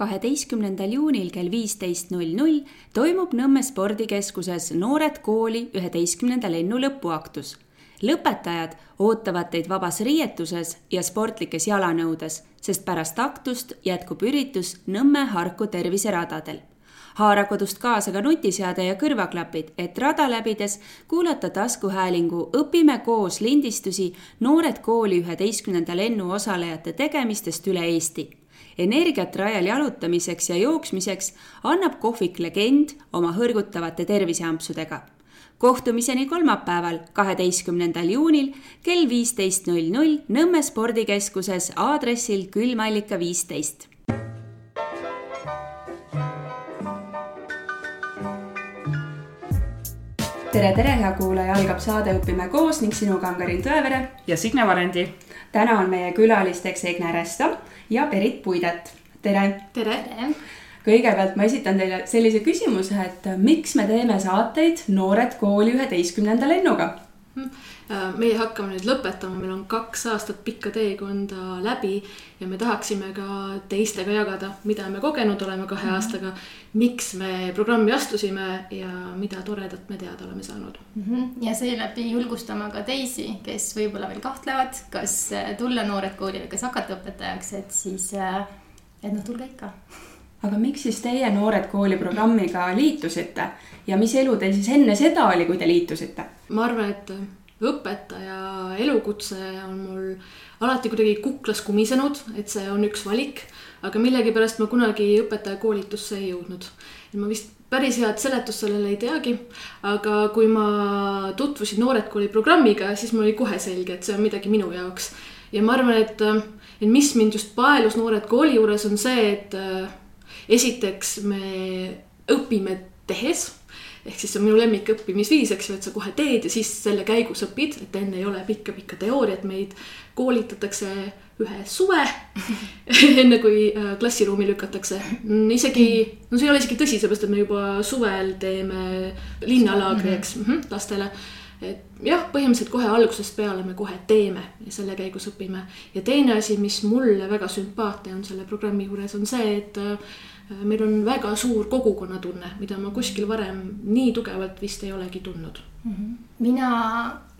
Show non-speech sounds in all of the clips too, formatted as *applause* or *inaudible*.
kaheteistkümnendal juunil kell viisteist null null toimub Nõmme spordikeskuses Noored kooli üheteistkümnenda lennu lõpuaktus. lõpetajad ootavad teid vabas riietuses ja sportlikes jalanõudes, sest pärast aktust jätkub üritus Nõmme Harku terviseradadel haara kodust kaasa ka nutiseade ja kõrvaklapid, et rada läbides kuulata taskuhäälingu Õpime koos lindistusi Noored kooli üheteistkümnenda lennu osalejate tegemistest üle Eesti. Energiat rajal jalutamiseks ja jooksmiseks annab kohvik Legend oma hõrgutavate terviseampsudega kohtumiseni kolmapäeval, kaheteistkümnendal juunil kell viisteist null null Nõmme spordikeskuses aadressil Külmallika viisteist tere, tere, hea kuulaja, algab saade Õpime koos ning sinuga on Karin Tõevere. ja Signe Varendi. Täna on meie külalisteks Egne Resto ja Berit Puidet. tere. tere, tere.. kõigepealt ma esitan teile sellise küsimuse, et miks me teeme saateid Noored kooli üheteistkümnenda lennuga Äh, meie hakkame nüüd lõpetama, meil on kaks aastat pikka teekonda läbi ja me tahaksime ka teistega jagada, mida me kogenud oleme kahe mm -hmm. aastaga. miks me programmi astusime ja mida toredat me teada oleme saanud mm. -hmm. ja seeläbi julgustama ka teisi, kes võib-olla veel kahtlevad, kas äh, tulla Noored Kooli või kas hakata õpetajaks, et siis, äh, et noh, tulge ikka aga miks siis teie Noored Kooli programmiga liitusite ja mis elu teil siis enne seda oli, kui te liitusite? ma arvan, et õpetaja elukutse on mul alati kuidagi kuklas kumisenud, et see on üks valik, aga millegipärast ma kunagi õpetajakoolitusse ei jõudnud. ma vist päris head seletust sellele ei teagi, aga kui ma tutvusin Noored Kooli programmiga, siis mul oli kohe selge, et see on midagi minu jaoks. ja ma arvan, et, et mis mind just paelus Noored Kooli juures, on see, et esiteks me õpime tehes ehk siis see on minu lemmik õppimisviis, eks ju, et sa kohe teed ja siis selle käigus õpid, et enne ei ole pikka-pikka teooriat, meid koolitatakse ühe suve *laughs* enne kui äh, klassiruumi lükatakse. isegi, no see ei ole isegi tõsi, seepärast et me juba suvel teeme linnalaagri, eks mm -hmm, lastele et jah, põhimõtteliselt kohe algusest peale me kohe teeme ja selle käigus õpime. ja teine asi, mis mulle väga sümpaatne on selle programmi juures, on see, et Äh, meil on väga suur kogukonnatunne, mida ma kuskil varem nii tugevalt vist ei olegi tundnud. -hmm. mina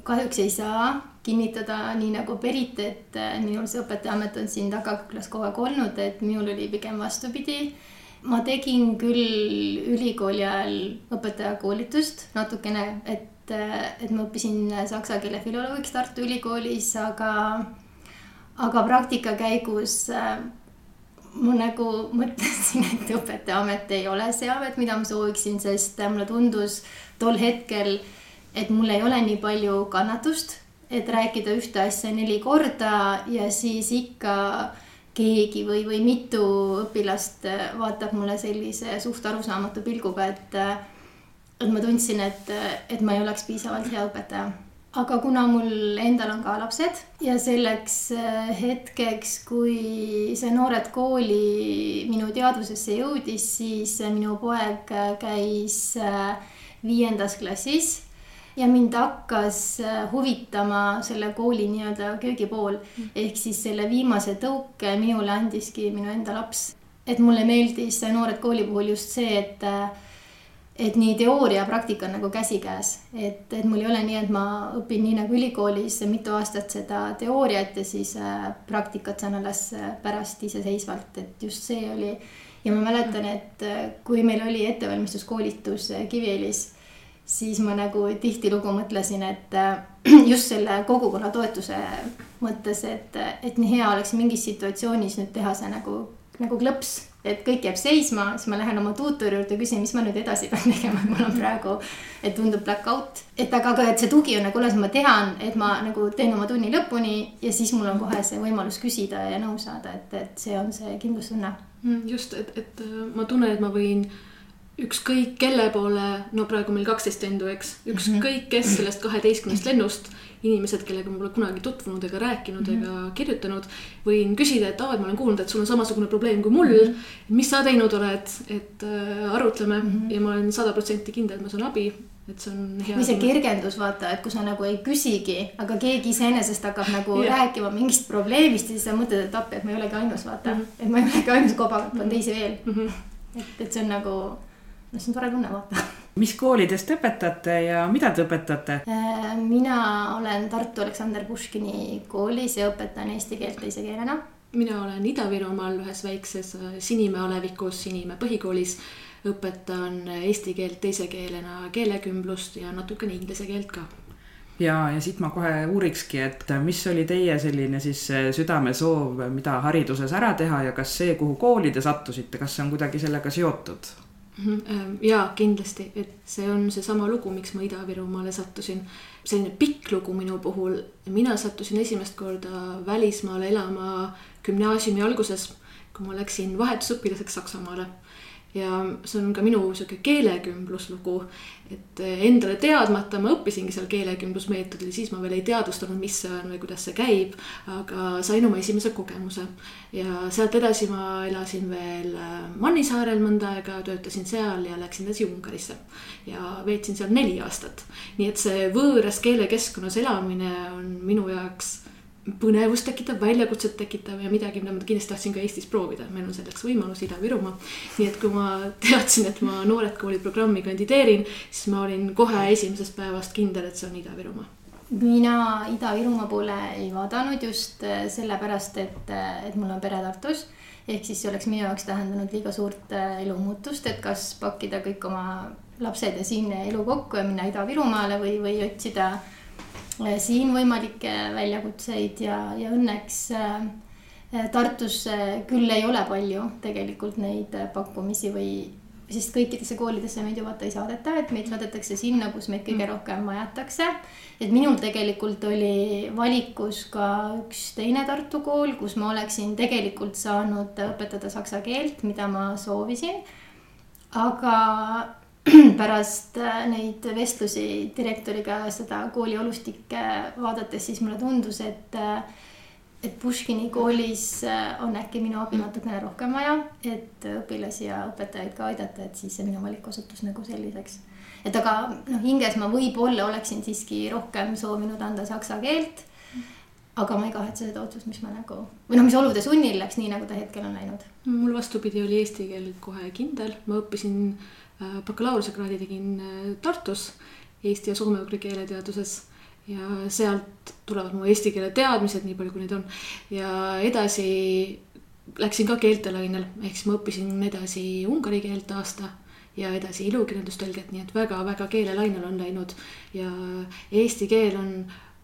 kahjuks ei saa kinnitada, nii nagu Berit, et äh, minul see õpetajaamet on siin tagaküklas kogu aeg olnud, et minul oli pigem vastupidi. ma tegin küll ülikooli ajal õpetajakoolitust natukene, et, äh, et ma õppisin saksa keele filoloogiks Tartu Ülikoolis, aga, aga praktika käigus ma nagu mõtlesin, et õpetajaamet ei ole see amet, mida ma sooviksin, sest mulle tundus tol hetkel, et mul ei ole nii palju kannatust, et rääkida ühte asja neli korda ja siis ikka keegi või, või mitu õpilast vaatab mulle sellise suht arusaamatu pilguga, et, et ma tundsin, et, et ma ei oleks piisavalt hea õpetaja aga kuna mul endal on ka lapsed ja selleks äh, hetkeks, kui see Noored Kooli minu teadvusesse jõudis, siis minu poeg äh, käis äh, viiendas klassis ja mind hakkas huvitama selle kooli nii-öelda köögipool mm. ehk siis selle viimase tõuke minule andiski minu enda laps. et mulle meeldis Noored Kooli puhul just see, et et nii teooria ja praktika on nagu käsikäes, et, et mul ei ole nii, et ma õpin nii nagu ülikoolis mitu aastat seda teooriat ja siis äh, praktikat saan alles äh, pärast iseseisvalt, et just see oli. ja ma mäletan, et äh, kui meil oli ettevalmistuskoolitus Kiviõlis, siis ma nagu tihtilugu mõtlesin, et *clears throat* just selle kogukonna toetuse mõttes, et, et nii hea oleks mingis situatsioonis nüüd teha see nagu, nagu klõps et kõik jääb seisma, siis ma lähen oma tuutori juurde, küsin, mis ma nüüd edasi pean tegema, et mul on praegu, et tundub black out. et aga, aga et see tugi on nagu olemas, ma tean, et ma nagu teen oma tunni lõpuni ja siis mul on kohe see võimalus küsida ja nõu saada, et, et see on see kindlustunne. Mm, just, et, et ma tunnen, et ma võin ükskõik kelle poole, no praegu meil kaksteist lendu, eks, ükskõik kes sellest kaheteistkümnest lennust, inimesed, kellega ma pole kunagi tutvunud ega rääkinud mm -hmm. ega kirjutanud, võin küsida, et aa, et ma olen kuulnud, et sul on samasugune probleem kui mul mm. -hmm. mis sa teinud oled, et äh, arutleme mm -hmm. ja ma olen sada protsenti kindel, et ma saan abi. et see on hea. või see kergendus, vaata, et kui sa nagu ei küsigi, aga keegi iseenesest hakkab nagu yeah. rääkima mingist probleemist ja siis sa mõtled, et appi, et ma ei olegi ainus, vaata mm. -hmm. et ma ei olegi ainus kobakat, on teisi veel mm. -hmm. et, et see on nagu, noh, see on tore tunne, vaata mis koolides te õpetate ja mida te õpetate? Äh, mina olen Tartu Aleksander Puškini koolis ja õpetan eesti keelt teise keelena. mina olen Ida-Virumaal ühes väikses äh, Sinimäe alevikus Sinimäe põhikoolis õpetan eesti keelt teise keelena, keelekümblust ja natukene inglise keelt ka ja, ja siit ma kohe uurikski, et mis oli teie selline siis südamesoov, mida hariduses ära teha ja kas see, kuhu kooli te sattusite, kas see on kuidagi sellega seotud? Mhm, ähm, ja kindlasti, et see on seesama lugu, miks ma Ida-Virumaale sattusin. selline pikk lugu minu puhul, mina sattusin esimest korda välismaale elama gümnaasiumi alguses, kui ma läksin vahetusõpilaseks Saksamaale. Ja see on ka minu sihuke keelekümbluslugu, et endale teadmata ma õppisingi seal keelekümblusmeetodil, siis ma veel ei teadvustanud, mis see on või kuidas see käib. aga sain oma esimese kogemuse ja sealt edasi ma elasin veel äh, Mannisaarel mõnda aega, töötasin seal ja läksin edasi Ungarisse. ja veetsin seal neli aastat, nii et see võõras keelekeskkonnas elamine on minu jaoks põnevust tekitav, väljakutset tekitav ja midagi, mida ma kindlasti tahtsin ka Eestis proovida, meil on selleks võimalus Ida-Virumaa. nii et kui ma *laughs* teadsin, et ma Noored Koolid programmi kandideerin, siis ma olin kohe esimesest päevast kindel, et see on Ida-Virumaa. mina Ida-Virumaa poole ei vaadanud just äh, sellepärast, et, äh, et mul on pere Tartus. ehk siis see oleks minu jaoks tähendanud liiga suurt äh, elumuutust, et kas pakkida kõik oma lapsed ja siinne elu kokku ja minna Ida-Virumaale või, või otsida Äh, siin võimalikke väljakutseid ja, ja õnneks äh, Tartus küll ei ole palju tegelikult neid pakkumisi või, sest kõikidesse koolidesse meid ju vaata ei saadeta, et meid saadetakse sinna, kus meid kõige mm. rohkem vajatakse. et minul tegelikult oli valikus ka üks teine Tartu kool, kus ma oleksin tegelikult saanud õpetada saksa keelt, mida ma soovisin. aga *clears throat* pärast äh, neid vestlusi direktoriga seda kooli olustikke vaadates, siis mulle tundus, et äh, et Puškini koolis äh, on äkki minu abi natukene rohkem vaja, et õpilasi ja õpetajaid ka aidata, et siis see minu valik osutus nagu selliseks. et aga noh, hinges ma võib-olla oleksin siiski rohkem soovinud anda saksa keelt. aga ma ei kahetse seda otsust, mis ma nagu või noh, mis olude sunnil läks nii, nagu ta hetkel on läinud. mul vastupidi oli eesti keel kohe kindel, ma õppisin Äh, bakalaureusekraadi tegin äh, Tartus eesti ja soome-ugri keeleteaduses ja sealt tulevad mu eesti keele teadmised, nii palju kui neid on. ja edasi läksin ka keeltelainel, ehk siis ma õppisin edasi ungari keelt aasta ja edasi ilukirjandustõlget, nii et väga-väga keelelainel on läinud ja eesti keel on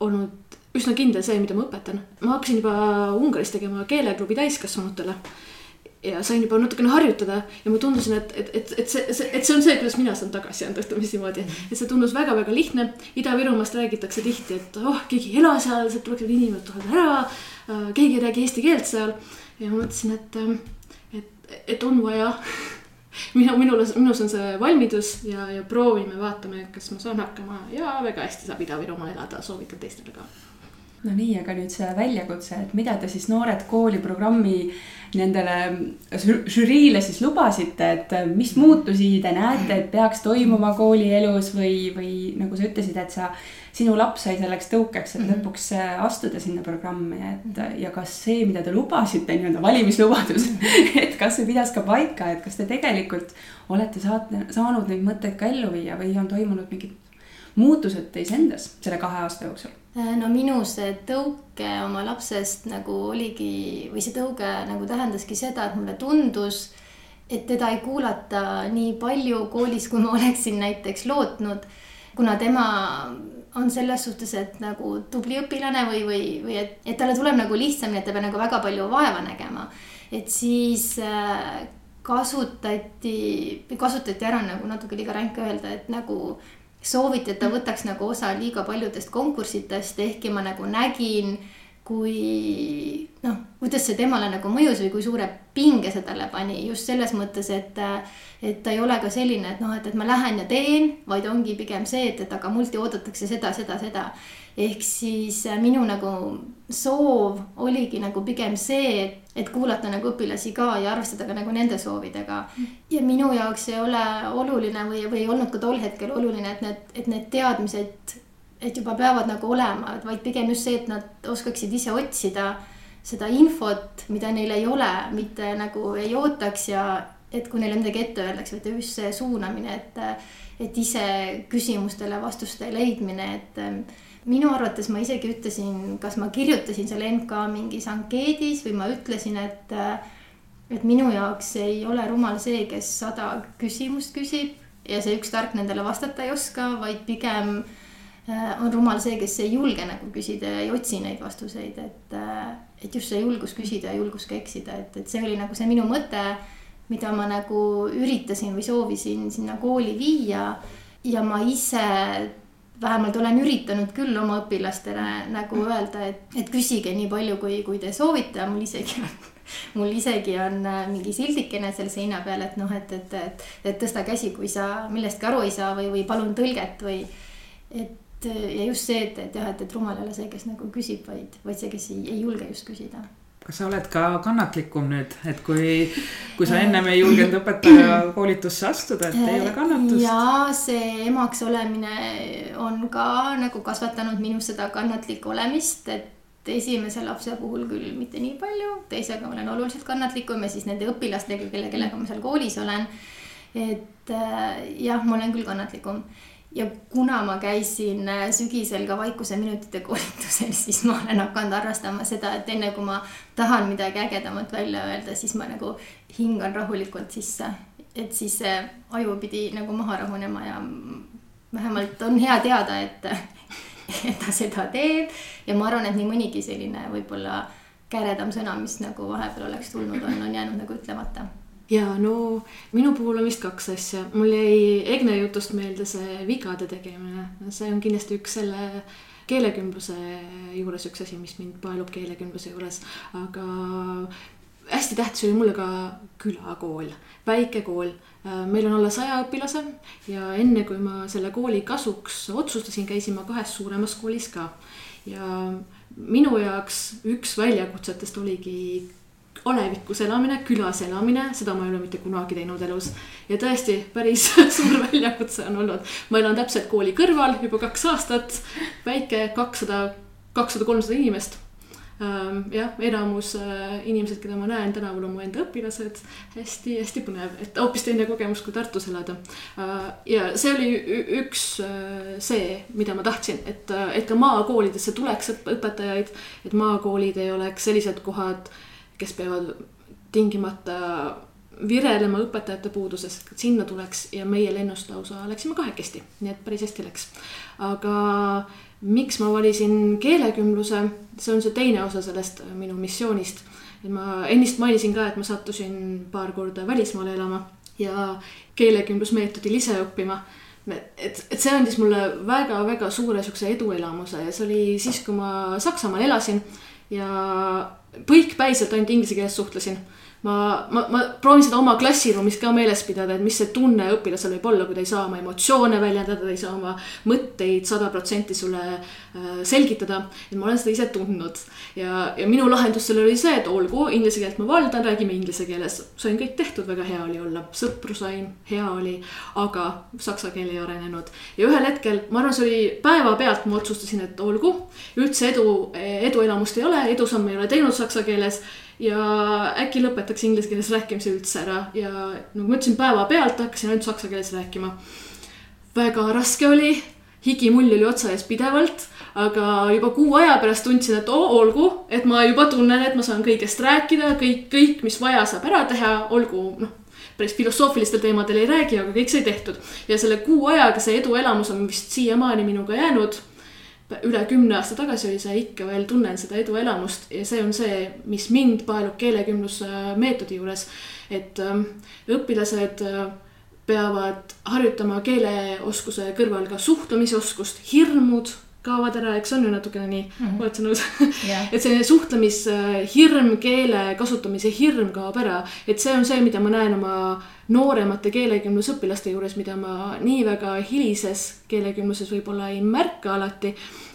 olnud üsna kindel see, mida ma õpetan. ma hakkasin juba Ungaris tegema keeleklubi täiskasvanutele ja sain juba natukene harjutada ja ma tundusin, et, et, et, et see, see, et see on see, kuidas mina saan tagasi anda, ütleme niimoodi. et see tundus väga-väga lihtne. Ida-Virumaast räägitakse tihti, et oh, keegi ei ela seal, sealt tulevad inimesed tulevad ära. Äh, keegi ei räägi eesti keelt seal ja ma mõtlesin, et, äh, et, et on vaja *laughs* minu, minul, minus on see valmidus ja, ja proovime, vaatame, kas ma saan hakkama ja väga hästi saab Ida-Virumaal elada, soovitan teistele ka no nii, aga nüüd see väljakutse, et mida te siis Noored Kooli programmi nendele žüriile siis lubasite, et mis muutusi te näete, et peaks toimuma koolielus või, või nagu sa ütlesid, et sa, sinu laps sai selleks tõukeks, et mm -hmm. lõpuks äh, astuda sinna programmi, et ja kas see, mida te lubasite, nii-öelda valimislubadus *laughs* et kas see pidas ka paika, et kas te tegelikult olete saatne, saanud neid mõtteid ka ellu viia või on toimunud mingid muutused teis endas selle kahe aasta jooksul? Äh, no minu see tõuke oma lapsest nagu oligi või see tõuge nagu tähendaski seda, et mulle tundus, et teda ei kuulata nii palju koolis, kui ma *laughs* oleksin näiteks lootnud. kuna tema on selles suhtes, et nagu tubli õpilane või, või, või et, et talle tuleb nagu lihtsamini, et ta peab nagu väga palju vaeva nägema. et siis äh, kasutati, kasutati ära nagu natuke liiga ränk öelda, et nagu sooviti, et ta võtaks nagu osa liiga paljudest konkurssidest, ehkki ma nagu nägin kui noh, kuidas see temale nagu mõjus või kui suure pinge see talle pani just selles mõttes, et, et ta ei ole ka selline, et noh, et, et ma lähen ja teen, vaid ongi pigem see, et, et aga mult ju oodatakse seda, seda, seda. ehk siis minu nagu soov oligi nagu pigem see, et kuulata nagu õpilasi ka ja arvestada ka nagu nende soovidega. ja minu jaoks ei ole oluline või, või ei olnud ka tol hetkel oluline, et need, et need teadmised et juba peavad nagu olema, vaid pigem just see, et nad oskaksid ise otsida seda infot, mida neil ei ole, mitte nagu ei ootaks ja et kui neile midagi ette öeldakse, et just see suunamine, et, et ise küsimustele vastuste leidmine, et ähm, minu arvates ma isegi ütlesin, kas ma kirjutasin seal MK mingis ankeedis või ma ütlesin, et, et minu jaoks ei ole rumal see, kes sada küsimust küsib ja see üks tark nendele vastata ei oska, vaid pigem äh, Äh, on rumal see, kes ei julge nagu küsida ja ei otsi neid vastuseid, et, äh, et just see julgus küsida ja julgus ka eksida, et, et see oli nagu see minu mõte, mida ma nagu üritasin või soovisin sinna kooli viia. ja ma ise vähemalt olen üritanud küll oma õpilastele nagu öelda, et, et küsige nii palju, kui, kui te soovite, mul isegi on mul isegi on äh, mingi sildikene seal seina peal, et noh, et, et, et, et tõsta käsi, kui sa millestki aru ei saa või, või palun tõlget või et ja just see, et, et jah, et, et rumal ei ole see, kes nagu küsib, vaid, vaid see, kes ei, ei julge just küsida kas sa oled ka kannatlikum nüüd, et kui, kui sa ennem ei julgenud õpetaja koolitusse astuda, et ei ole kannatust? ja see emaks olemine on ka nagu kasvatanud minus seda kannatlikku olemist, et esimese lapse puhul küll mitte nii palju, teisega olen oluliselt kannatlikum ja siis nende õpilastega, kelle, kellega ma seal koolis olen. et äh, jah, ma olen küll kannatlikum ja kuna ma käisin äh, sügisel ka vaikuseminutite koolitusel, *laughs* siis ma olen hakanud arvestama seda, et enne kui ma tahan midagi ägedamat välja öelda, siis ma nagu hingan rahulikult sisse. et siis see aju pidi nagu maha rahunema ja vähemalt on hea teada, et, *laughs* et ta seda teeb. ja ma arvan, et nii mõnigi selline võib-olla käredam sõna, mis nagu vahepeal oleks tulnud, on, on jäänud nagu ütlemata ja no minu puhul on vist kaks asja, mul jäi Egne jutust meelde see vigade tegemine, see on kindlasti üks selle keelekümbluse juures üks asi, mis mind paelub keelekümbluse juures, aga hästi tähtis oli mulle ka külakool, väike kool. meil on alla saja õpilase ja enne kui ma selle kooli kasuks otsustasin, käisin ma kahes suuremas koolis ka. ja minu jaoks üks väljakutsetest oligi alevikus elamine, külas elamine, seda ma ei ole mitte kunagi teinud elus. ja tõesti päris *laughs* suur väljakutse on olnud. ma elan täpselt kooli kõrval juba kaks aastat, väike kakssada, kakssada, kolmsada inimest ähm, jah, enamus äh, inimesed, keda ma näen tänaval, on mu enda õpilased hästi,. hästi-hästi põnev, et hoopis teine kogemus kui Tartus elada. Äh, ja see oli üks äh, see, mida ma tahtsin, et, et ka maakoolidesse tuleks õpetajaid. et maakoolid ei oleks sellised kohad kes peavad tingimata virelema õpetajate puuduses, sinna tuleks ja meie lennust lausa läksime kahekesti, nii et päris hästi läks. aga miks ma valisin keelekümbluse, see on see teine osa sellest minu missioonist. et ma ennist mainisin ka, et ma sattusin paar korda välismaale elama ja keelekümblusmeetodil ise õppima et, et see andis mulle väga-väga suure siukse eduelamuse ja see oli siis, kui ma Saksamaal elasin ja põikpäiselt ainult inglise keeles suhtlesin ma, ma, ma proovin seda oma klassiruumis ka meeles pidada, et mis see tunne õpilasel võib olla, kui ta ei saa oma emotsioone väljendada, ta ei saa oma mõtteid sada protsenti sulle äh, selgitada. et ma olen seda ise tundnud ja, ja minu lahendus sellele oli see, et olgu, inglise keelt ma valdan, räägime inglise keeles. sain kõik tehtud, väga hea oli olla, sõpru sain, hea oli, aga saksa keel ei arenenud. ja ühel hetkel, ma arvan, see oli päevapealt, ma otsustasin, et olgu, üldse edu, eduelamust ei ole, edusamme ei ole teinud saksa keeles ja äkki lõpetaks inglise keeles rääkimise üldse ära ja nagu ma ütlesin, päevapealt hakkasin ainult saksa keeles rääkima. väga raske oli, higimull oli otsa ees pidevalt, aga juba kuu aja pärast tundsin, et oo, olgu, et ma juba tunnen, et ma saan kõigest rääkida, kõik, kõik, mis vaja, saab ära teha, olgu noh päris filosoofilistel teemadel ei räägi, aga kõik sai tehtud. ja selle kuu ajaga see eduelamus on vist siiamaani minuga jäänud üle kümne aasta tagasi oli see, ikka veel tunnen seda eduelamust ja see on see, mis mind paelub keelekümblusmeetodi juures. et äh, õpilased äh, peavad harjutama keeleoskuse kõrval ka suhtlemisoskust, hirmud kaovad ära, eks on ju natukene nii mm, -hmm. oled sa nõus Jah. *laughs* et selline suhtlемishirm, keele kasutamise hirm kaob ära, et see on see, mida ma näen oma nooremate keelekümblusõpilaste juures, mida ma nii väga hilises keelekümbluses võib-olla ei märka alati,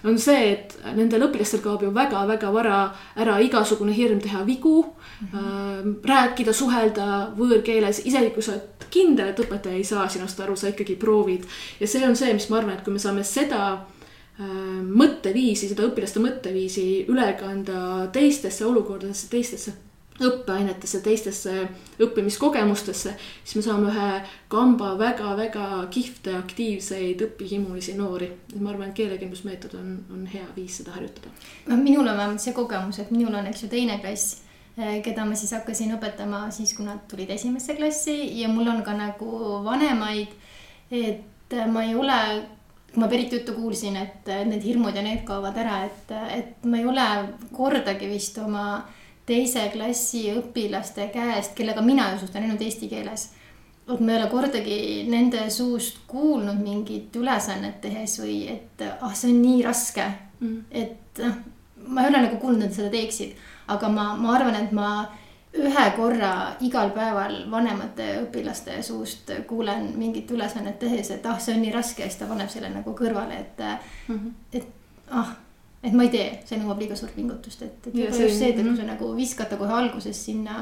on see, et nendel õpilastel kaob ju väga-väga vara ära igasugune hirm teha vigu mm, -hmm. äh, rääkida, suhelda võõrkeeles, isegi kui sa oled kindel, et õpetaja ei saa sinust aru, sa ikkagi proovid. ja see on see, mis ma arvan, et kui me saame seda äh, mõtteviisi, seda õpilaste mõtteviisi üle kanda teistesse olukordadesse, teistesse õppeainetesse, teistesse õppimiskogemustesse, siis me saame ühe kamba väga-väga kihvte, aktiivseid, õpihimulisi noori. et ma arvan, et keelekümblusmeetod on, on hea viis seda harjutada. no minul on vähemalt see kogemus, et minul on, eks ju, teine klass, keda ma siis hakkasin õpetama siis, kui nad tulid esimesse klassi ja mul on ka nagu vanemaid, et ma ei ole kui ma Berit juttu kuulsin, et need hirmud ja need kaovad ära, et, et ma ei ole kordagi vist oma äh, teise klassi õpilaste käest, kellega mina ju suhtlen ainult eesti keeles. vot ma ei ole kordagi nende suust kuulnud mingit ülesannet tehes või et ah, see on nii raske mm.. et noh, ma ei ole nagu kuulnud, et seda teeksid, aga ma, ma arvan, et ma ühe korra igal päeval vanemate õpilaste suust kuulen mingit ülesannet tehes, et ah, see on nii raske ja siis ta paneb selle nagu kõrvale, et mm, -hmm. et ah et ma ei tee, see nõuab liiga suurt pingutust, et, et võib-olla just see, et kui sa nagu viskad ta kohe alguses sinna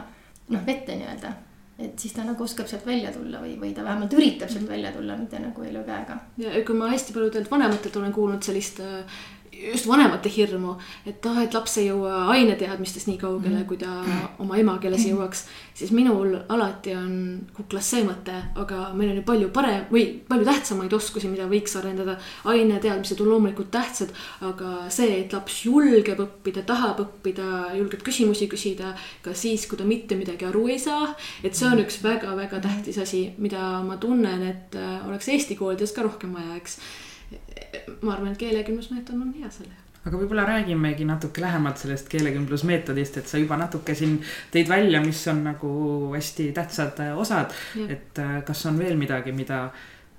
noh, vette nii-öelda. et siis ta nagu oskab sealt välja tulla või, või ta vähemalt üritab sealt välja tulla, mitte nagu ei löö käega. ja kui ma hästi paljudelt vanematelt olen kuulnud sellist äh, just vanemate hirmu, et ah, et laps ei jõua aineteadmistes nii kaugele mm, kui ta oma emakeeles mhm. jõuaks. siis minul alati on kuklas see mõte, aga meil on ju palju parem või palju tähtsamaid oskusi, mida võiks arendada. aineteadmised on loomulikult tähtsad, aga see, et laps julgeb õppida, tahab õppida, julgeb küsimusi küsida ka siis, kui ta mitte midagi aru ei saa. et see on mhm. üks väga-väga tähtis asi, mida ma tunnen, et oleks Eesti koolides ka rohkem vaja, eks ma arvan, et keelekümblusmeetod on hea selle jaoks aga võib-olla räägimegi natuke lähemalt sellest keelekümblusmeetodist, et sa juba natuke siin tõid välja, mis on nagu hästi tähtsad äh, osad. et äh, kas on veel midagi, mida,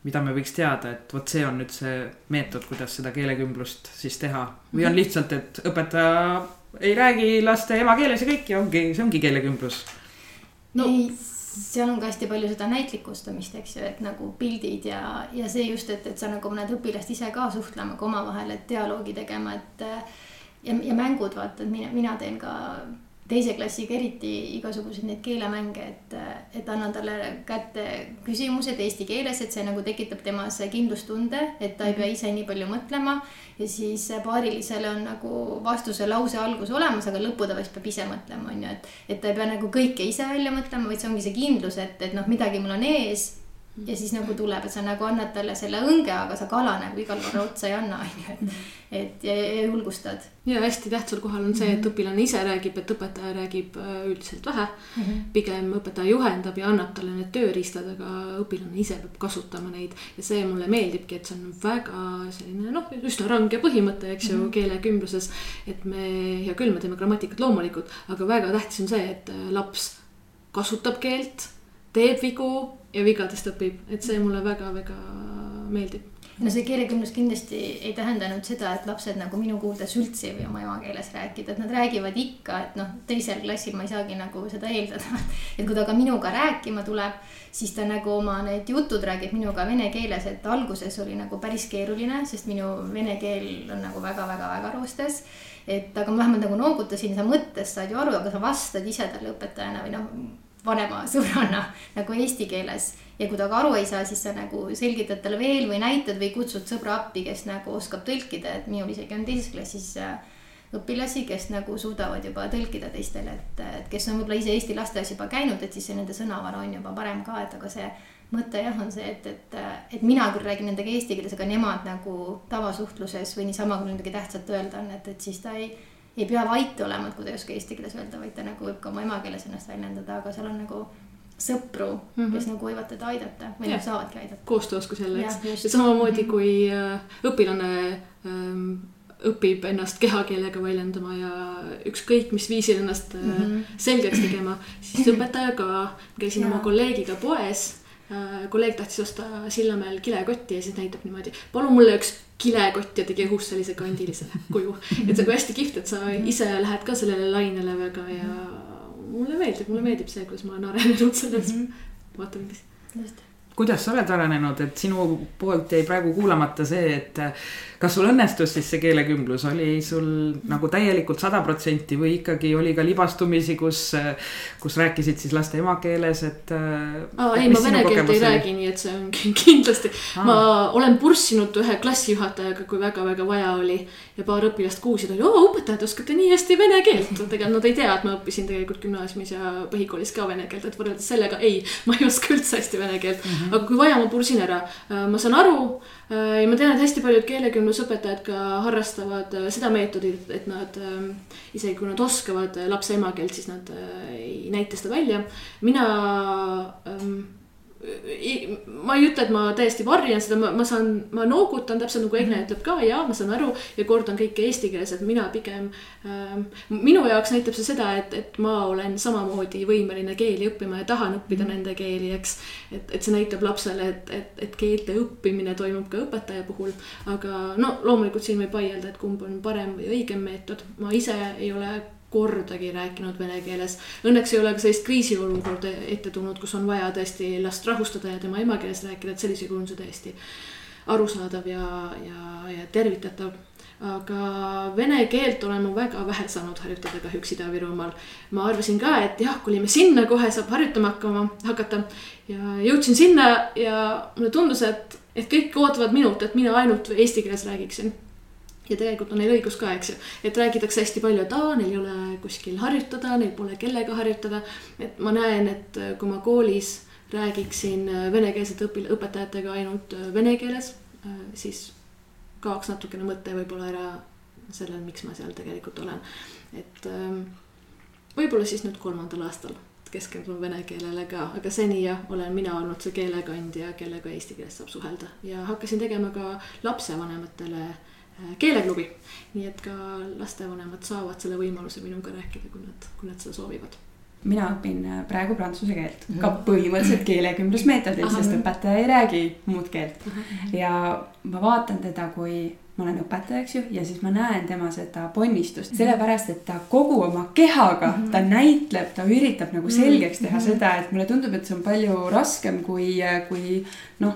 mida me võiks teada, et vot see on nüüd see meetod, kuidas seda keelekümblust siis teha või on mhm. lihtsalt, et õpetaja ei räägi laste emakeeles ja kõik ja ongi, see ongi keelekümblus no.? ei seal on ka hästi palju seda näitlikustamist, eks ju, et nagu pildid ja, ja see just, et, et sa nagu paned õpilast ise ka suhtlema ka omavahel, et dialoogi tegema, et. ja, ja mängud, vaata, et mina, mina teen ka teise klassiga eriti igasuguseid neid keelemänge, et, et annan talle kätte küsimused eesti keeles, et see nagu tekitab temas kindlustunde, et ta ei pea ise nii palju mõtlema. ja siis paarilisele on nagu vastuse lause algus olemas, aga lõppu ta vist peab ise mõtlema, on ju, et. et ta ei pea nagu kõike ise välja mõtlema, vaid see ongi see kindlus, et, et noh, midagi mul on ees ja siis nagu tuleb, et sa nagu annad talle selle õnge, aga sa kala nagu igal korral otsa ei anna, on ju, et. et ja, ja julgustad. ja hästi tähtsal kohal on see, et mhm. õpilane ise räägib, et õpetaja räägib äh, üldiselt vähe mm. -hmm. pigem õpetaja juhendab ja annab talle need tööriistad, aga õpilane ise peab kasutama neid. ja see mulle meeldibki, et see on väga selline noh, üsna range põhimõte, eks ju mm -hmm., keelekümbluses. et me, hea küll, me teeme grammatikat loomulikult, aga väga tähtis on see, et äh, laps kasutab keelt, teeb vigu ja vigadest õpib, et see mulle väga-väga meeldib. no see keelekümblus kindlasti ei tähenda ainult seda, et lapsed nagu minu kuuldes üldse ei või oma emakeeles rääkida, et nad räägivad ikka, et noh, teisel klassil ma ei saagi nagu seda eeldada. *laughs* et kui ta ka minuga rääkima tuleb, siis ta nagu oma need jutud räägib minuga vene keeles, et alguses oli nagu päris keeruline, sest minu vene keel on nagu väga-väga-väga roostes et aga ma vähemalt nagu noogutasin, sa mõttest saad ju aru, aga sa vastad ise talle õpetajana või noh vanema *laughs* sõbranna nagu eesti keeles. ja kui ta ka aru ei saa, siis sa nagu selgitad talle veel või näitad või kutsud sõbra appi, kes nagu oskab tõlkida, et minul isegi on teises klassis äh, õpilasi, kes nagu suudavad juba tõlkida teistele, et, et kes on võib-olla ise Eesti lasteaias juba käinud, et siis see nende sõnavara on juba parem ka, et aga see mõte jah, on see, et, et, et mina küll räägin nendega eesti keeles, aga nemad nagu tavasuhtluses või niisama, kui midagi tähtsat öelda on, et, et siis ta ei ei pea vait olema, et kui ta ei oska eesti keeles öelda, vaid ta nagu võib ka oma emakeeles ennast väljendada, aga seal on nagu sõpru mm, -hmm. kes nagu võivad teda aidata või nad saavadki aidata. koostööoskus jälle, eks. ja samamoodi -hmm. kui äh, õpilane ähm, õpib ennast kehakeelega väljendama ja ükskõik mis viisil ennast mm -hmm. selgeks tegema, siis õpetaja ka. käisin oma kolleegiga poes kolleeg tahtis osta Sillamäel kilekotti ja siis näitab niimoodi, palun mulle üks kilekott ja tegi õhust sellise kandilise *laughs* kuju. et see on hästi kihvt, et sa ise lähed ka sellele lainele väga ja mulle meeldib, mulle meeldib see, kuidas ma olen arenenud selles mm -hmm. just kuidas sa oled arenenud, et sinu poolt jäi praegu kuulamata see, et kas sul õnnestus siis see keelekümblus, oli sul nagu täielikult sada protsenti või ikkagi oli ka libastumisi, kus, kus rääkisid siis laste emakeeles, et. aa ei, ma vene keelt ei räägi, nii et see on kindlasti, ma olen purssinud ühe klassijuhatajaga, kui väga-väga vaja oli. ja paar õpilast kuulsid, oli oo õpetajad, oskate nii hästi vene keelt, tegelikult nad ei tea, et ma õppisin tegelikult gümnaasiumis ja põhikoolis ka vene keelt, et võrreldes sellega ei, ma ei oska üldse hästi vene keelt mm. -hmm. aga kui vaja, ma pursin ära, ma saan aru Äh, ja ma tean, et hästi paljud keelekümblusõpetajad ka harrastavad äh, seda meetodit, et nad ähm, isegi kui nad oskavad lapse emakeelt, siis nad äh, ei näita seda välja. mina ähm, ma ei ütle, et ma täiesti varjan seda, ma, ma saan, ma noogutan täpselt nagu Egne ütleb ka ja ma saan aru ja kordan kõike eesti keeles, et mina pigem ähm,. minu jaoks näitab see seda, et, et ma olen samamoodi võimeline keeli õppima ja tahan õppida mm. nende keeli, eks. et, et see näitab lapsele, et, et, et keelte õppimine toimub ka õpetaja puhul. aga no loomulikult siin võib vaielda, et kumb on parem või õigem meetod, ma ise ei ole kordagi rääkinud vene keeles. Õnneks ei ole ka sellist kriisiolukorda ette tulnud, kus on vaja tõesti last rahustada ja tema emakeeles rääkida, et sellisel kujul on see täiesti arusaadav ja, ja, ja tervitatav aga vene keelt olen ma väga vähe saanud harjutada kahjuks Ida-Virumaal. ma arvasin ka, et jah, kolime sinna, kohe saab harjutama hakkama, hakata. ja jõudsin sinna ja mulle tundus, et, et kõik ootavad minult, et mina ainult eesti keeles räägiksin ja tegelikult on neil õigus ka, eks ju, et räägitakse hästi palju, et aa, neil ei ole kuskil harjutada, neil pole kellega harjutada. et ma näen, et äh, kui ma koolis räägiksin äh, venekeelsete õpil-, õpetajatega ainult äh, vene keeles, siis kaoks natukene mõte võib-olla ära sellel, miks ma seal tegelikult olen. et ähm, võib-olla siis nüüd kolmandal aastal keskendun vene keelele ka, aga seni jah, olen mina olnud see keelekandja, kellega eesti keeles saab suhelda ja hakkasin tegema ka lapsevanematele äh, keeleklubi. nii et ka lastevanemad saavad selle võimaluse minuga rääkida, kui nad, kui nad seda soovivad mina õpin äh, praegu prantsuse keelt mm, -hmm. ka põhimõtteliselt keelekümblusmeetodil, sest õpetaja ei räägi muud keelt. -hmm. ja ma vaatan teda, kui ma olen õpetaja, eks ju, ja siis ma näen tema seda ponnistust, sellepärast et ta kogu oma kehaga mm, -hmm. ta näitleb, ta üritab nagu selgeks teha mm -hmm. seda, et mulle tundub, et see on palju raskem kui, kui noh.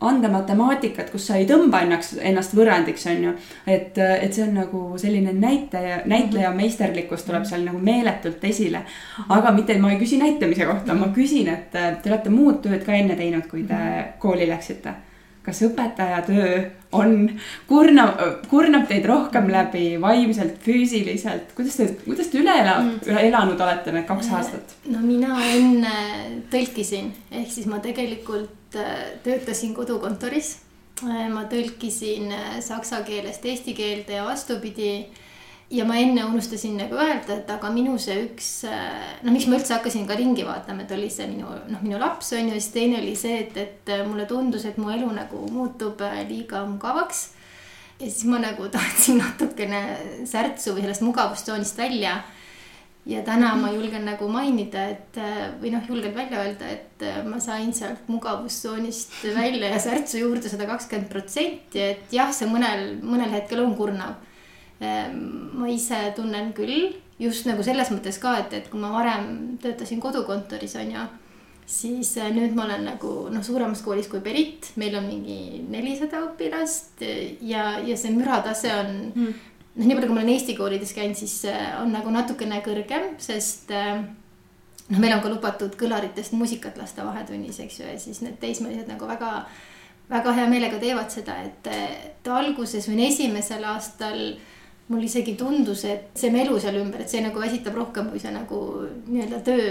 Anda matemaatikat, kus sa ei tõmba ennast, ennast võrrandiks, on ju. et, et see on nagu selline näitaja, näitleja mhm. meisterlikkus tuleb seal nagu meeletult esile. Mhm. aga mitte, ma ei küsi näitamise kohta, ma mhm. küsin, et te olete muud tööd ka enne teinud, kui te kooli läksite. Kas õpetaja töö on, kurnab, kurnab teid rohkem läbi vaimselt, füüsiliselt, kuidas te, kuidas te üle ela, üle elanud olete need kaks aastat? no mina enne tõlkisin, ehk siis ma tegelikult Äh, töötasin kodukontoris. Äh, ma tõlkisin äh, saksa keelest eesti keelde ja vastupidi. Ja ma enne unustasin nagu öelda, et aga minu see üks, noh, miks ma üldse hakkasin ka ringi vaatama, et oli see minu, noh, minu laps on ju, siis teine oli see, et, et mulle tundus, et mu elu nagu muutub liiga mugavaks. ja siis ma nagu *laughs* tahtsin natukene särtsu või sellest mugavustsoonist välja ja täna ma julgen nagu mainida, et või noh, julgen välja öelda, et ma sain sealt mugavustsoonist välja ja särtsu juurde sada kakskümmend protsenti, et jah, see mõnel, mõnel hetkel on kurnav. Ma ise tunnen küll just nagu selles mõttes ka, et, et kui ma varem töötasin kodukontoris on ju, siis nüüd ma olen nagu noh, suuremas koolis kui Berit, meil on mingi nelisada õpilast ja, ja see müratase on mm noh, nii palju, kui ma olen Eesti koolides käinud, siis äh, on nagu natukene kõrgem, sest äh, noh, meil on ka lubatud kõlaritest muusikat lasta vahetunnis, eks ju, ja siis need teismelised nagu väga, väga hea meelega teevad seda, et, et alguses või esimesel aastal mul isegi tundus, et see melu seal ümber, et see nagu väsitab rohkem kui see nagu nii-öelda töö.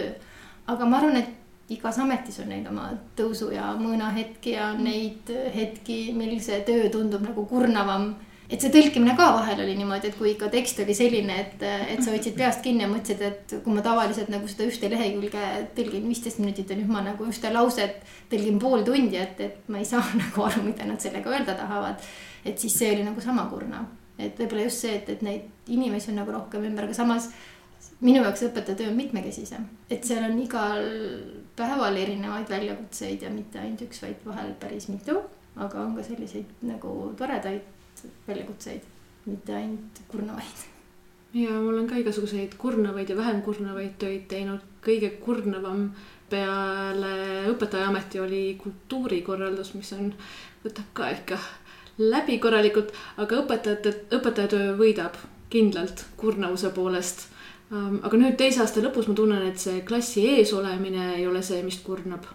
aga ma arvan, et igas ametis on neid oma tõusu ja mõõnahetki ja neid hetki, mil see töö tundub nagu kurnavam et see tõlkimine ka vahel oli niimoodi, et kui ikka tekst oli selline, et, et sa hoidsid peast kinni ja mõtlesid, et kui ma tavaliselt nagu seda ühte lehekülge tõlgin viisteist minutit ja nüüd ma nagu ühte lauset tõlgin pool tundi, et, et ma ei saa *laughs* nagu aru, mida nad sellega öelda tahavad. et siis see oli nagu sama kurnav, et võib-olla just see, et, et neid inimesi on nagu rohkem ümber, aga samas minu jaoks õpetajatöö on mitmekesisem, et seal on igal päeval erinevaid väljakutseid ja mitte ainult üks, vaid vahel päris mitu, aga on ka selliseid nagu toredaid väljakutseid, mitte ainult kurnavaid. ja mul on ka igasuguseid kurnavaid ja vähem kurnavaid töid teinud, kõige kurnavam peale õpetajaameti oli kultuurikorraldus, mis on, võtab ka ikka läbi korralikult, aga õpetajate, õpetajatöö võidab kindlalt kurnavuse poolest Um, aga nüüd teise aasta lõpus ma tunnen, et see klassi ees olemine ei ole see, mis kurnab.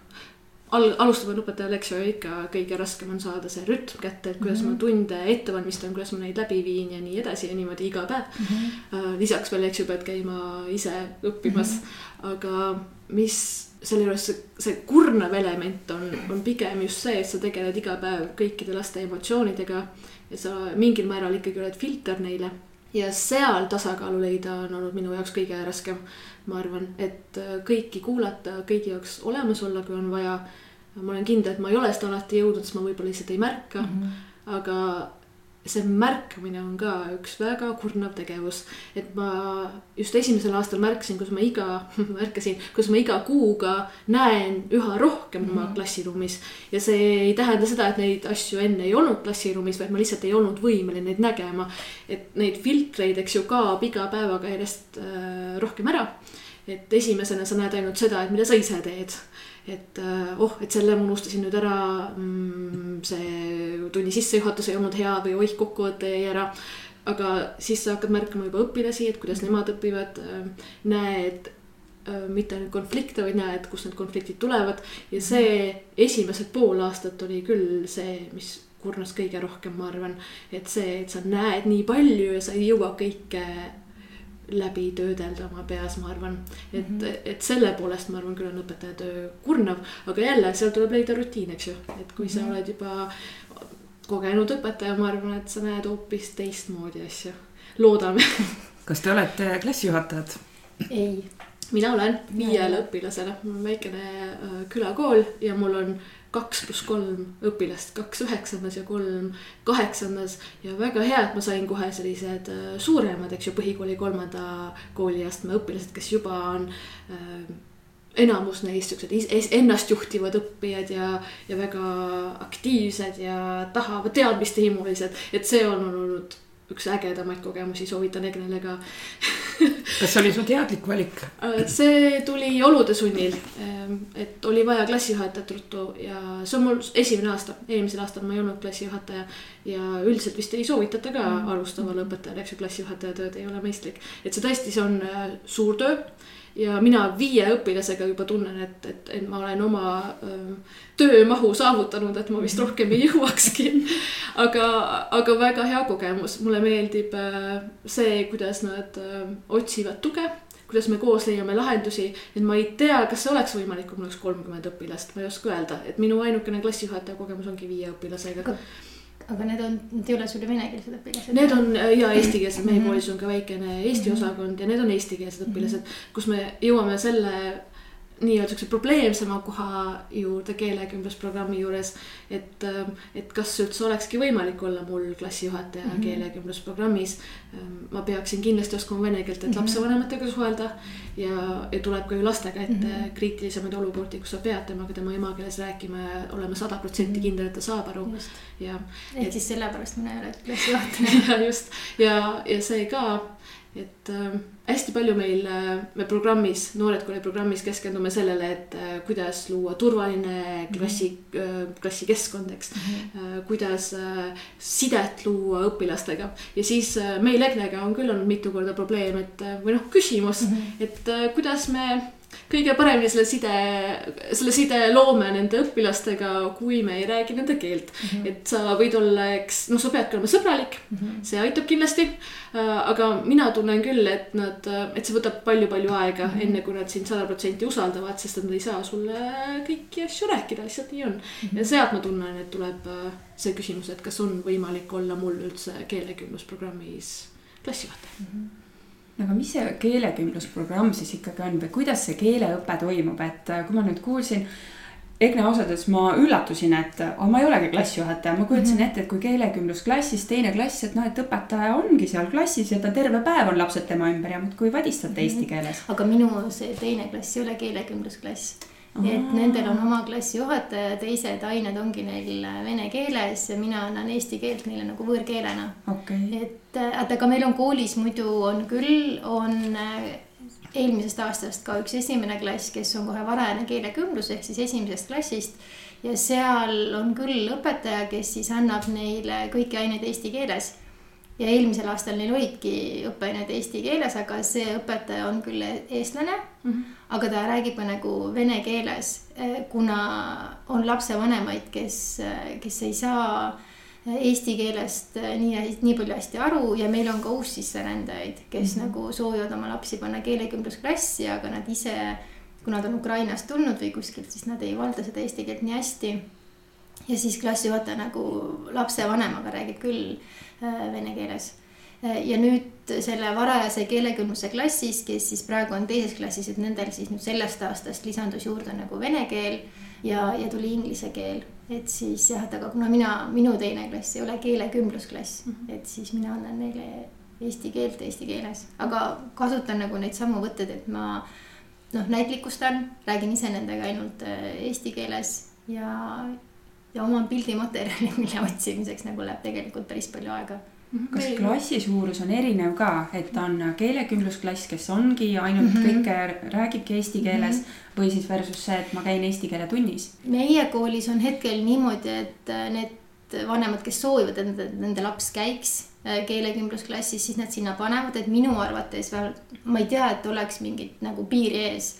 Al-, alustaval õpetajal, eks ju, ikka kõige raskem on saada see rütm kätte, et kuidas mm -hmm. ma tunde ette valmistan, kuidas ma neid läbi viin ja nii edasi ja niimoodi iga päev mm. -hmm. lisaks veel, eks ju, pead käima ise õppimas mm, -hmm. aga mis selle juures see, see kurnav element on, on pigem just see, et sa tegeled iga päev kõikide laste emotsioonidega ja sa mingil määral ikkagi oled filter neile ja seal tasakaalu leida on olnud minu jaoks kõige raskem. ma arvan, et äh, kõiki kuulata, kõigi jaoks olemas olla, kui on vaja. ma olen kindel, et ma ei ole seda alati jõudnud, sest ma võib-olla lihtsalt ei märka mm. -hmm. aga see märkamine on ka üks väga kurnav tegevus. et ma just esimesel aastal märkasin, kus ma iga, *laughs* märkasin, kus ma iga kuuga näen üha rohkem mm -hmm. oma mhm. klassiruumis. ja see ei tähenda seda, et neid asju enne ei olnud klassiruumis, vaid ma lihtsalt ei olnud võimeline neid nägema. et neid filtreid, eks ju, kaob iga päevaga järjest äh, rohkem ära. et esimesena sa näed ainult seda, et mida sa ise teed et äh, oh, et selle ma unustasin nüüd ära mm,. see tunni sissejuhatus ei olnud hea või oih, kokkuvõte jäi ära. aga siis sa hakkad märkama juba õpilasi, et kuidas nemad õpivad. Äh, näed äh, mitte ainult konflikte, vaid näed, kust need konfliktid tulevad ja see esimesed pool aastat oli küll see, mis kurnas kõige rohkem, ma arvan. et see, et sa näed nii palju ja sa ei jõua kõike läbi töödelda oma peas, ma arvan. et mm, -hmm. et selle poolest ma arvan küll on õpetaja töö kurnav, aga jälle seal tuleb leida rutiin, eks ju, et kui mm -hmm. sa oled juba kogenud õpetaja, ma arvan, et sa näed hoopis teistmoodi asju, loodame *laughs* kas te olete klassijuhatajad? ei. mina olen viiele õpilasele, mul on väikene äh, külakool ja mul on kaks pluss kolm õpilast, kaks üheksandas ja kolm kaheksandas. ja väga hea, et ma sain kohe sellised äh, suuremad, eks ju, põhikooli kolmanda kooliastme õpilased, kes juba on äh, enamus neist siuksed ennastjuhtivad õppijad ja, ja väga aktiivsed ja tahavad teadmistehimulised, et see on olnud üks ägedamaid kogemusi, soovitan Egnele ka *laughs* kas see oli su teadlik valik? Äh, see tuli olude sunnil, ähm, et oli vaja klassijuhatajat ruttu ja see on mul esimene aasta, eelmisel aastal ma ei olnud klassijuhataja. ja üldiselt vist ei soovitata ka mm. alustavale õpetajale, eks ju, klassijuhataja tööd ei ole mõistlik, et see tõesti, see on äh, suur töö ja mina viie õpilasega juba tunnen, et, et, et ma olen oma öö, töömahu saavutanud, et ma vist rohkem ei *laughs* jõuakski. aga, aga väga hea kogemus, mulle meeldib öö, see, kuidas nad öö, otsivad tuge kuidas me koos leiame lahendusi, et ma ei tea, kas see oleks võimalik, kui mul oleks kolmkümmend õpilast, ma ei oska öelda, et minu ainukene klassijuhataja kogemus ongi viie õpilasega aga need on, need ei ole sul ju venekeelsed õpilased? Need on ja eestikeelsed, meie -hmm. koolis on ka väikene eesti -hmm. osakond ja need on eestikeelsed õpilased, kus me jõuame selle nii-öelda siukse probleemsema koha juurde keelekümblusprogrammi juures. et, ähm, et kas üldse olekski võimalik olla mul klassijuhataja mm -hmm. keelekümblusprogrammis. Ähm, ma peaksin kindlasti oskama vene keelt, et mm -hmm. lapsevanematega suhelda. ja, ja tuleb ka ju lastega ette mm -hmm. kriitilisemaid olukordi, kus sa pead temaga tema emakeeles rääkima ja olema sada protsenti mhm. kindel, et ta saab aru. ja. ehk siis sellepärast mina ei ole *laughs* klassijuhataja. ja just ja, ja see ka et äh, hästi palju meil, äh, me programmis, Noored Kooli programmis keskendume sellele, et äh, kuidas luua turvaline klassi mm, -hmm. klassikeskkond, eks mm. -hmm. kuidas sidet luua õpilastega ja siis meil EGNE-ga on küll olnud mitu korda probleem, et või noh, küsimus mm, -hmm. et kuidas me kõige paremini selle side, selle side loome nende õpilastega, kui me ei räägi nende keelt mm. -hmm. et sa võid olla, eks, noh, sa peadki olema sõbralik mm, -hmm. see aitab kindlasti. Äh, aga mina tunnen küll, et nad, et see võtab palju-palju aega mm, -hmm. enne kui nad sind sada protsenti usaldavad, sest nad ei saa sulle kõiki asju rääkida, lihtsalt nii on mm. -hmm. ja sealt ma tunnen, et tuleb äh, see küsimus, et kas on võimalik olla mul üldse keelekümblusprogrammis klassijuhataja mm. -hmm aga mis see keelekümblusprogramm siis ikkagi on või kuidas see keeleõpe toimub, et äh, kui ma nüüd kuulsin, Egne ausalt öeldes ma üllatusin, et oh, ma ei olegi klassijuhataja, ma kujutasin mm -hmm. ette, et kui keelekümblusklassis teine klass, et noh, et õpetaja ongi seal klassis ja ta terve päev on lapsed tema ümber ja muudkui vadistate mm -hmm. eesti keeles. aga minu see teine klass ei ole keelekümblusklass et nendel on oma klassijuhataja ja teised ained ongi neil vene keeles ja mina annan eesti keelt neile nagu võõrkeelena okay.. et, et aga meil on koolis muidu on küll, on eelmisest aastast ka üks esimene klass, kes on kohe varajane keelekümblus ehk siis esimesest klassist. ja seal on küll õpetaja, kes siis annab neile kõiki aineid eesti keeles. Ja eelmisel aastal neil olidki õppeained eesti keeles, aga see õpetaja on küll eestlane mm. -hmm. aga ta räägib nagu vene keeles, kuna on lapsevanemaid, kes, kes ei saa eesti keelest nii, nii palju hästi aru ja meil on ka uussisserändajaid, kes mm -hmm. nagu soovivad oma lapsi panna keelekümblusklassi, aga nad ise, kui nad on Ukrainast tulnud või kuskilt, siis nad ei valda seda eesti keelt nii hästi. Ja siis klassijuhataja nagu lapsevanemaga räägib küll äh, vene keeles. Äh, ja nüüd selle varajase keelekümbluse klassis, kes siis praegu on teises klassis, et nendel siis nüüd sellest aastast lisandus juurde nagu vene keel ja, ja tuli inglise keel. Et siis jah, et aga kuna mina, minu teine klass ei ole keelekümblusklass mm, -hmm. et siis mina annan neile eesti keelt eesti keeles, aga kasutan nagu neid samu võtteid, et ma noh, näitlikustan, räägin ise nendega ainult äh, eesti keeles ja, ja oman pildimaterjali, mille otsimiseks nagu läheb tegelikult päris palju aega Mhm. kas Meil... klassi suurus on erinev ka, et on keelekümblusklass, kes ongi ainult mm -hmm. kõike räägibki eesti keeles mm -hmm. või siis versus see, et ma käin eesti keele tunnis? meie koolis on hetkel niimoodi, et äh, need vanemad, kes soovivad, et nende, laps käiks äh, keelekümblusklassis, siis nad sinna panevad, et minu arvates veel, ma ei tea, et oleks mingit nagu piiri ees.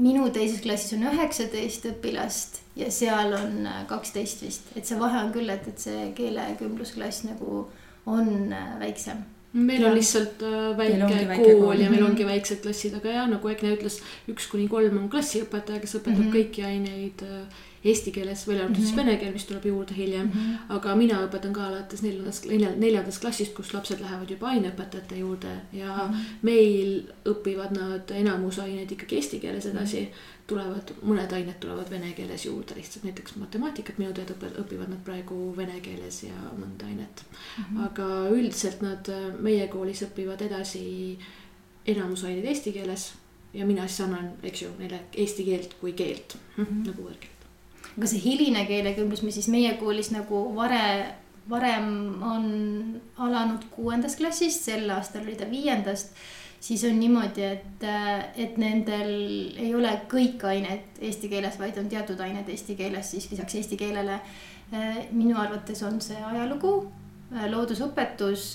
Minu teises klassis on üheksateist õpilast ja seal on äh, kaksteist vist, et see vahe on küll, et, et see keelekümblusklass nagu on äh, väiksem meil ja. on lihtsalt äh, väike kool, kool ja meil ongi väiksed klassid, aga jah, nagu Egne ütles, üks kuni kolm on klassiõpetaja, kes õpetab mm -hmm. kõiki aineid eesti keeles, välja arvatud mm -hmm. siis mhm. vene keel, mis tuleb juurde hiljem mm. -hmm. aga mina õpetan ka alates neljandast, neljandast klassist, kus lapsed lähevad juba aineõpetajate juurde ja mm -hmm. meil õpivad nad enamus aineid ikkagi eesti keeles edasi mm. -hmm tulevad, mõned ained tulevad vene keeles juurde lihtsalt, näiteks matemaatikat minu teada õpivad nad praegu vene keeles ja mõnda ainet mm. -hmm. aga üldiselt nad meie koolis õpivad edasi enamus aineid eesti keeles ja mina siis annan, eks ju, neile eesti keelt kui keelt mm, -hmm. nagu võõrkeelt. Aga see hiline keelekümblus, mis siis meie koolis nagu vare, varem on alanud kuuendast klassist, sel aastal oli ta viiendast siis on niimoodi, et, et nendel ei ole kõik ained eesti keeles, vaid on teatud ained eesti keeles, siis lisaks eesti keelele. minu arvates on see ajalugu, loodusõpetus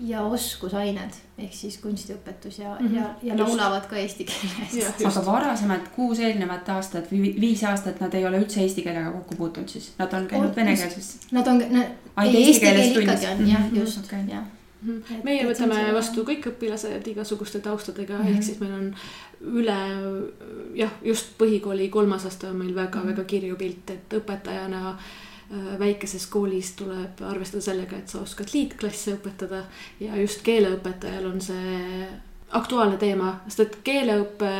ja oskusained ehk siis kunstiõpetus ja mm, -hmm. ja, ja laulavad ka eesti keeles. aga varasemalt kuus eelnevat aastat või viis aastat nad ei ole üldse eesti keelega kokku puutunud siis, nad on käinud venekeelses? Nad on, ei eesti keel ikkagi on jah, mhm, just okay., jah Mhm. Et, meie võtame see... vastu kõik õpilased igasuguste taustadega mm, -hmm. ehk siis meil on üle jah, just põhikooli kolmas aste on meil väga-väga mm -hmm. kirju pilt, et õpetajana äh, väikeses koolis tuleb arvestada sellega, et sa oskad liitklasse õpetada ja just keeleõpetajal on see aktuaalne teema, sest et keeleõpe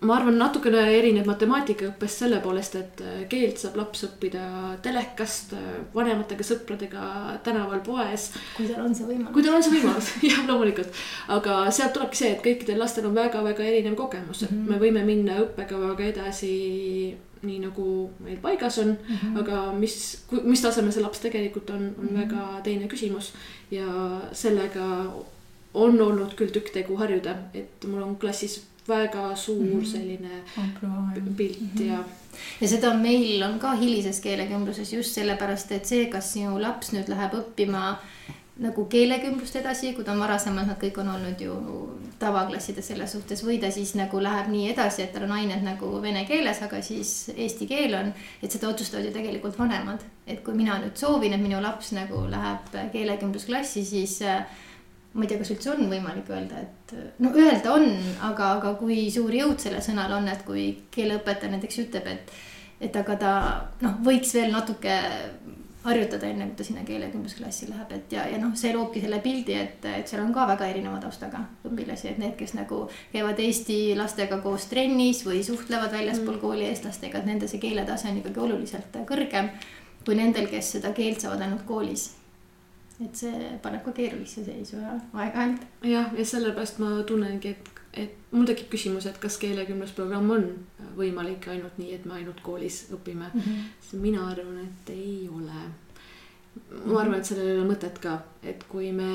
ma arvan, natukene erineb matemaatikaõppest selle poolest, et äh, keelt saab laps õppida telekast, äh, vanematega, sõpradega, tänaval, poes. kui tal on see võimalus. kui tal on see võimalus, *laughs* jah, loomulikult. aga sealt tulebki see, et kõikidel lastel on väga-väga erinev kogemus, et mm -hmm. me võime minna õppekavaga edasi nii nagu meil paigas on mm, -hmm. aga mis, mis tasemel see laps tegelikult on, on mm -hmm. väga teine küsimus. ja sellega on olnud küll tükk tegu harjuda, et mul on klassis väga suur mm -hmm. selline pilt mm -hmm. ja. ja seda meil on ka hilises keelekümbluses just sellepärast, et see, kas sinu laps nüüd läheb õppima nagu keelekümblust edasi, kui ta on varasemalt, nad kõik on olnud ju tavaklassides selles suhtes või ta siis nagu läheb nii edasi, et tal on ained nagu vene keeles, aga siis eesti keel on. et seda otsustavad ju tegelikult vanemad, et kui mina nüüd soovin, et minu laps nagu läheb keelekümblusklassi, siis äh, ma ei tea, kas üldse on võimalik öelda, et no öelda on, aga, aga kui suur jõud sellel sõnal on, et kui keeleõpetaja näiteks ütleb, et, et aga ta noh, võiks veel natuke harjutada, enne kui ta sinna keelekümblusklassi läheb, et ja, ja noh, see loobki selle pildi, et, et seal on ka väga erineva taustaga õpilasi, et need, kes nagu käivad eesti lastega koos trennis või suhtlevad väljaspool mm. kooli eestlastega, et nende see keeletase on ikkagi oluliselt kõrgem kui nendel, kes seda keelt saavad ainult koolis et see paneb ka keerulisse seisu ja aeg-ajalt. jah, ja sellepärast ma tunnengi, et, et mul tekib küsimus, et kas keelekümblusprogramm on võimalik ainult nii, et me ainult koolis õpime mm. -hmm. mina arvan, et ei ole. Ma arvan, et sellel ei ole mõtet ka, et kui me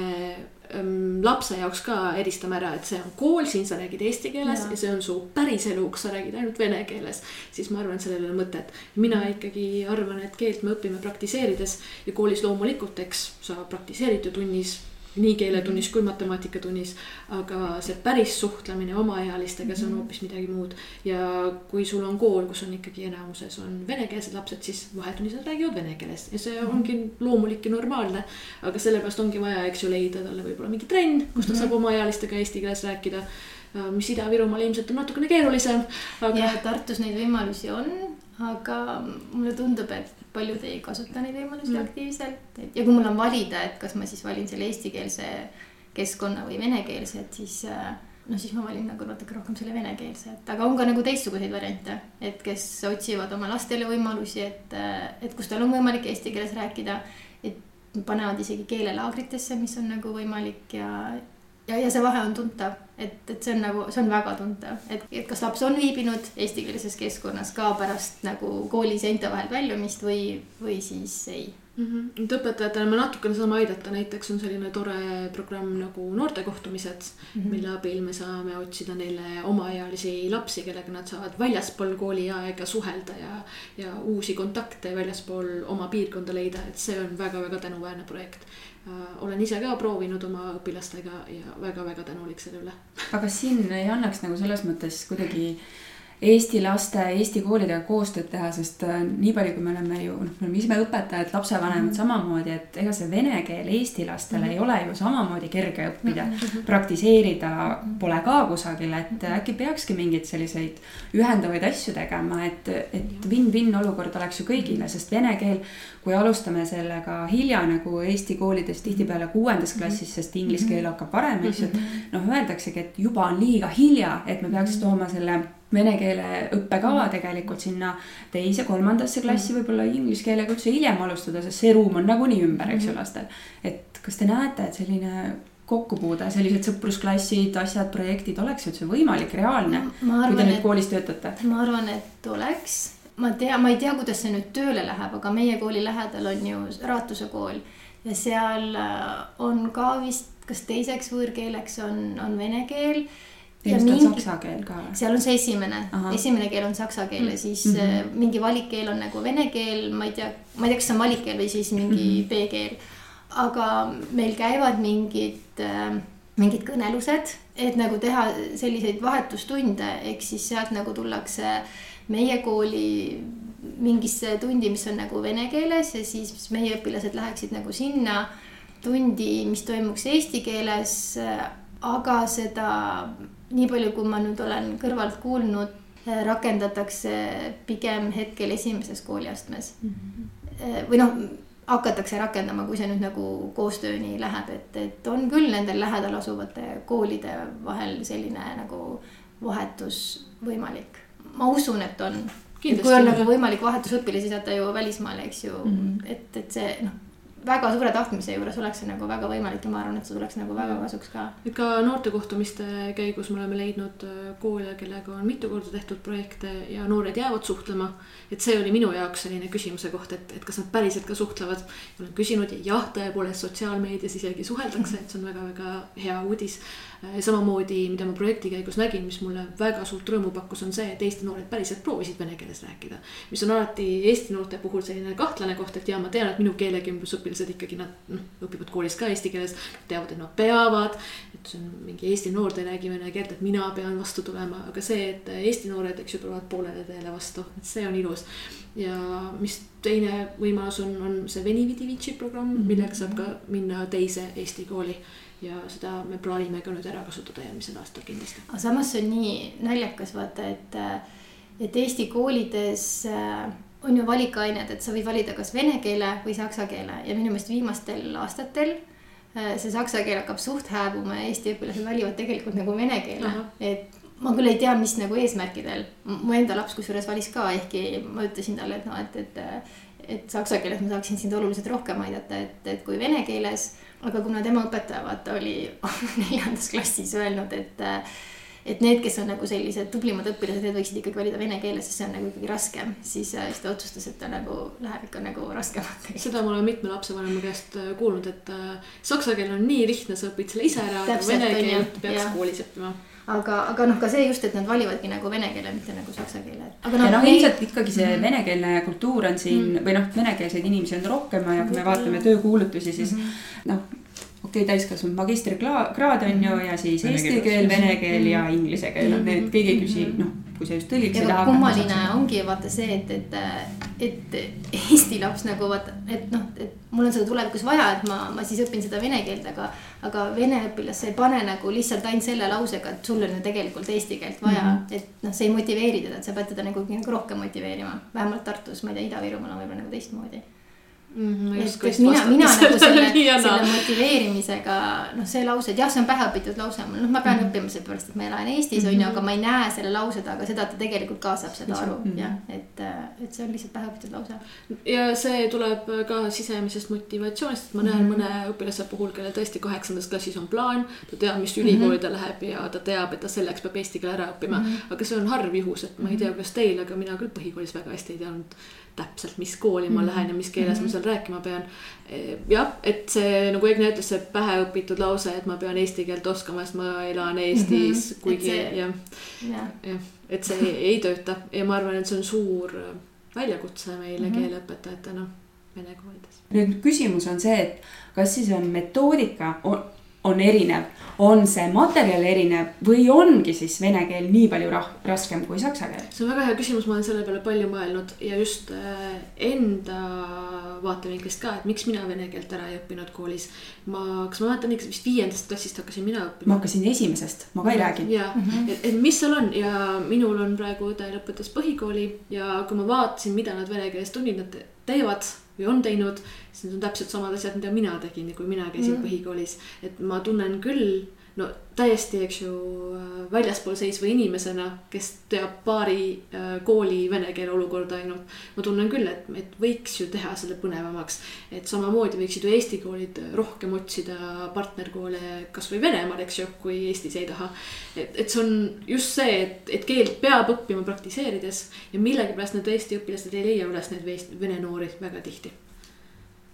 ähm, lapse jaoks ka eristame ära, et see on kool, siin sa räägid eesti keeles ja, ja see on su päris elu, kus sa räägid ainult vene keeles, siis ma arvan, et sellel ei ole mõtet. mina ikkagi arvan, et keelt me õpime praktiseerides ja koolis loomulikult, eks sa praktiseerid ju tunnis nii keeletunnis kui matemaatikatunnis. aga see päris suhtlemine omaealistega, see on mhm. hoopis midagi muud. ja kui sul on kool, kus on ikkagi enamuses on venekeelsed lapsed, siis vahetunnised räägivad vene keeles ja see mhm. ongi loomulik ja normaalne. aga sellepärast ongi vaja, eks ju, leida talle võib-olla mingi trenn, kus ta mhm. saab omaealistega eesti keeles rääkida mis Ida-Virumaal ilmselt on natukene keerulisem aga.... jah, Tartus neid võimalusi on, aga mulle tundub, et paljud ei kasuta neid võimalusi mm. aktiivselt, et ja kui mul on valida, et kas ma siis valin selle eestikeelse keskkonna või venekeelse, et siis noh, siis ma valin nagu natuke rohkem selle venekeelse, et aga on ka nagu teistsuguseid variante, et kes otsivad oma lastele võimalusi, et, äh, et kus tal on võimalik eesti keeles rääkida, et panevad isegi keelelaagritesse, mis on nagu võimalik ja, ja, ja see vahe on tuntav, et, et see on nagu, see on väga tuntav, et, et kas laps on viibinud eestikeelses keskkonnas ka pärast nagu kooli seinte vahelt väljumist või, või siis ei mm. -hmm. et õpetajatele me natukene saame aidata, näiteks on selline tore programm nagu noortekohtumised mm, -hmm. mille abil me saame otsida neile omaealisi lapsi, kellega nad saavad väljaspool kooliaega suhelda ja, ja uusi kontakte väljaspool oma piirkonda leida, et see on väga-väga tänuväärne projekt olen ise ka proovinud oma õpilastega ja väga-väga tänulik selle üle. aga siin ei annaks nagu selles mõttes kuidagi Eesti laste, Eesti koolidega koostööd teha, sest äh, nii palju, kui me oleme ju, noh, me oleme ise õpetajad, lapsevanemad mm -hmm. samamoodi, et ega see vene keel eesti lastele mm -hmm. ei ole ju samamoodi kerge õppida mm. -hmm. praktiseerida pole ka kusagil, et äkki peakski mingeid selliseid ühendavaid asju tegema, et, et win-win olukord oleks ju kõigile, sest vene keel, kui alustame sellega hilja nagu Eesti koolides tihtipeale kuuendas klassis, sest inglise keel hakkab varem, eks ju, et noh, öeldaksegi, et juba on liiga hilja, et me peaks tooma selle vene keele õppekava tegelikult sinna teise, kolmandasse klassi mm. võib-olla inglise keelega üldse hiljem alustada, sest see ruum on nagunii ümber, eks ju, mm. lastel. et kas te näete, et selline kokkupuude, sellised sõprusklassid, asjad, projektid oleks üldse võimalik, reaalne, kui te nüüd koolis töötate? ma arvan, et oleks, ma tea, ma ei tea, kuidas see nüüd tööle läheb, aga meie kooli lähedal on ju Raatuse kool ja seal äh, on ka vist, kas teiseks võõrkeeleks on, on vene keel ilmselt mingi, on saksa keel ka. seal on see esimene, esimene keel on saksa keel ja siis mm -hmm. mingi valikkeel on nagu vene keel, ma ei tea, ma ei tea, kas see on valikkeel või siis mingi mm -hmm. B-keel. aga meil käivad mingid äh, mingid kõnelused, et nagu teha selliseid vahetustunde, ehk siis sealt nagu tullakse meie kooli mingisse tundi, mis on nagu vene keeles ja siis meie õpilased läheksid nagu sinna tundi, mis toimuks eesti keeles. aga seda nii palju, kui ma nüüd olen kõrvalt kuulnud, eh, rakendatakse pigem hetkel esimeses kooliastmes mm. -hmm. või noh, hakatakse rakendama, kui see nüüd nagu koostööni läheb, et, et on küll nendel lähedal asuvate koolide vahel selline nagu vahetus võimalik. ma usun, et on. kui on nagu võimalik vahetusõpilasi saata ju välismaale, eks ju mm, -hmm. et, et see noh väga suure tahtmise juures oleks see nagu väga võimalik ja ma arvan, et see tuleks nagu väga kasuks ka. et ka noortekohtumiste käigus me oleme leidnud äh, koole, kellega on mitu korda tehtud projekte ja noored jäävad suhtlema. et see oli minu jaoks selline küsimuse koht, et, et kas nad päriselt ka suhtlevad. olen küsinud ja jah, tõepoolest sotsiaalmeedias isegi suheldakse, et see on väga-väga hea uudis samamoodi, mida ma projekti käigus nägin, mis mulle väga suurt rõõmu pakkus, on see, et Eesti noored päriselt proovisid vene keeles rääkida. mis on alati Eesti noorte puhul selline kahtlane koht, et ja ma tean, et minu keelekümblusõpilased ikkagi nad noh, õpivad koolis ka eesti keeles. teavad, et nad peavad, et see on mingi Eesti noor, ta ei räägi vene keelt, et mina pean vastu tulema, aga see, et Eesti noored, eks ju, tulevad poolele teele vastu, et see on ilus. ja mis teine võimalus on, on see Veni Vidi Vici programm, millega saab ka minna teise Eesti kooli ja seda me plaanime ka nüüd ära kasutada järgmisel aastal kindlasti. aga samas see on nii naljakas vaata, et, et Eesti koolides äh, on ju valikained, et sa võid valida kas vene keele või saksa keele ja minu meelest viimastel aastatel äh, see saksa keel hakkab suht hääbuma ja Eesti õpilased valivad tegelikult nagu vene keele, et ma küll ei tea, mis nagu eesmärkidel, mu enda laps kusjuures valis ka, ehkki ma ütlesin talle, et noh, et, et et saksa keeles ma saaksin sind oluliselt rohkem aidata, et, et kui vene keeles. Aga kuna tema õpetaja vaata oli *laughs* neljandas klassis öelnud, et et need, kes on nagu sellised tublimad õpilased, need võiksid ikkagi valida vene keele, sest see on nagu ikkagi raskem, siis, siis ta otsustas, et ta nagu läheb ikka nagu raskemalt. seda ma olen mitme lapsevanema käest äh, kuulnud, et äh, saksa keel on nii lihtne, sa õpid selle ise ära, aga vene keelt peaks ja. koolis õppima aga, aga noh, ka see just, et nad valivadki nagu vene keele, mitte nagu saksa keele. aga noh, ja noh, ilmselt ikkagi see mm -hmm. venekeelne kultuur on siin mm -hmm. või noh, venekeelseid inimesi on rohkem ja kui me vaatame töökuulutusi, siis mm -hmm. noh okay,, täiskasvanud magistrikraad on ju ja siis vene eesti keel, vene keel ja inglise keel on need, keegi ei küsi, noh, kui sa just tõlgiks ei taha. kummaline ongi vaata see, et, et, et eesti laps nagu vaata, et noh, et mul on seda tulevikus vaja, et ma, ma siis õpin seda vene keelt, aga. aga vene õpilast sa ei pane nagu lihtsalt ainult selle lausega, et sul on ju tegelikult eesti keelt vaja mm, -hmm. et noh, see ei motiveeri teda, et sa pead teda nagu, nagu rohkem motiveerima. vähemalt Tartus, ma ei tea, Ida-Virumaal on võib-olla nagu teistmoodi Mm, et, et mina, mina nagu selle, *laughs* selle motiveerimisega, noh, see lause, et jah, see on päheõpitud lause, noh, ma pean mm -hmm. õppima seepärast, et ma elan Eestis mm, on -hmm. ju, aga ma ei näe selle lause taga seda, et ta tegelikult ka saab seda aru mm -hmm. jah, et, et see on lihtsalt päheõpitud lause. ja see tuleb ka sisemisest motivatsioonist, et ma näen mm -hmm. mõne õpilase puhul, kellel tõesti kaheksandas klassis on plaan, ta teab, mis ülikooli ta läheb ja ta teab, et ta selleks peab eesti keele ära õppima mm, -hmm. aga see on harv juhus, et ma ei tea, kuidas teil, aga mina küll põhikoolis väga hästi ei teadnud täpselt, mis kooli ma mhm. lähen ja mis keeles ma mhm. seal rääkima pean. jah, et see nagu Egne ütles, see päheõpitud lause, et ma pean eesti keelt oskama, sest ma elan Eestis mm, -hmm. kuigi jah, jah, et see ei tööta ja ma arvan, et see on suur väljakutse meile mm -hmm. keeleõpetajatena vene koolides. nüüd küsimus on see, et kas siis on metoodika on, on erinev, on see materjal erinev või ongi siis vene keel nii palju raskem kui saksa keel? see on väga hea küsimus, ma olen selle peale palju mõelnud ja just äh, enda vaatevinklist ka, et miks mina vene keelt ära ei õppinud koolis. ma, kas ma mäletan ikka vist viiendast klassist hakkasin mina õppima. ma hakkasin esimesest, ma ka ei räägi. ja mm, -hmm. et, et mis seal on ja minul on praegu õde lõpetas põhikooli ja kui ma vaatasin, mida nad vene keeles tunnid nad teevad või on teinud, siis need on täpselt samad asjad, mida mina tegin, kui mina käisin mm. põhikoolis. et ma tunnen küll, no täiesti, eks ju, väljaspool seisva inimesena, kes teab paari äh, kooli vene keele olukorda ainult. ma tunnen küll, et, et võiks ju teha selle põnevamaks. et samamoodi võiksid ju Eesti koolid rohkem otsida partnerkoole kasvõi Venemaal, eks ju, kui Eestis ei taha. et, et see on just see, et, et keelt peab õppima praktiseerides ja millegipärast need Eesti õpilased ei leia üles neid vene noori väga tihti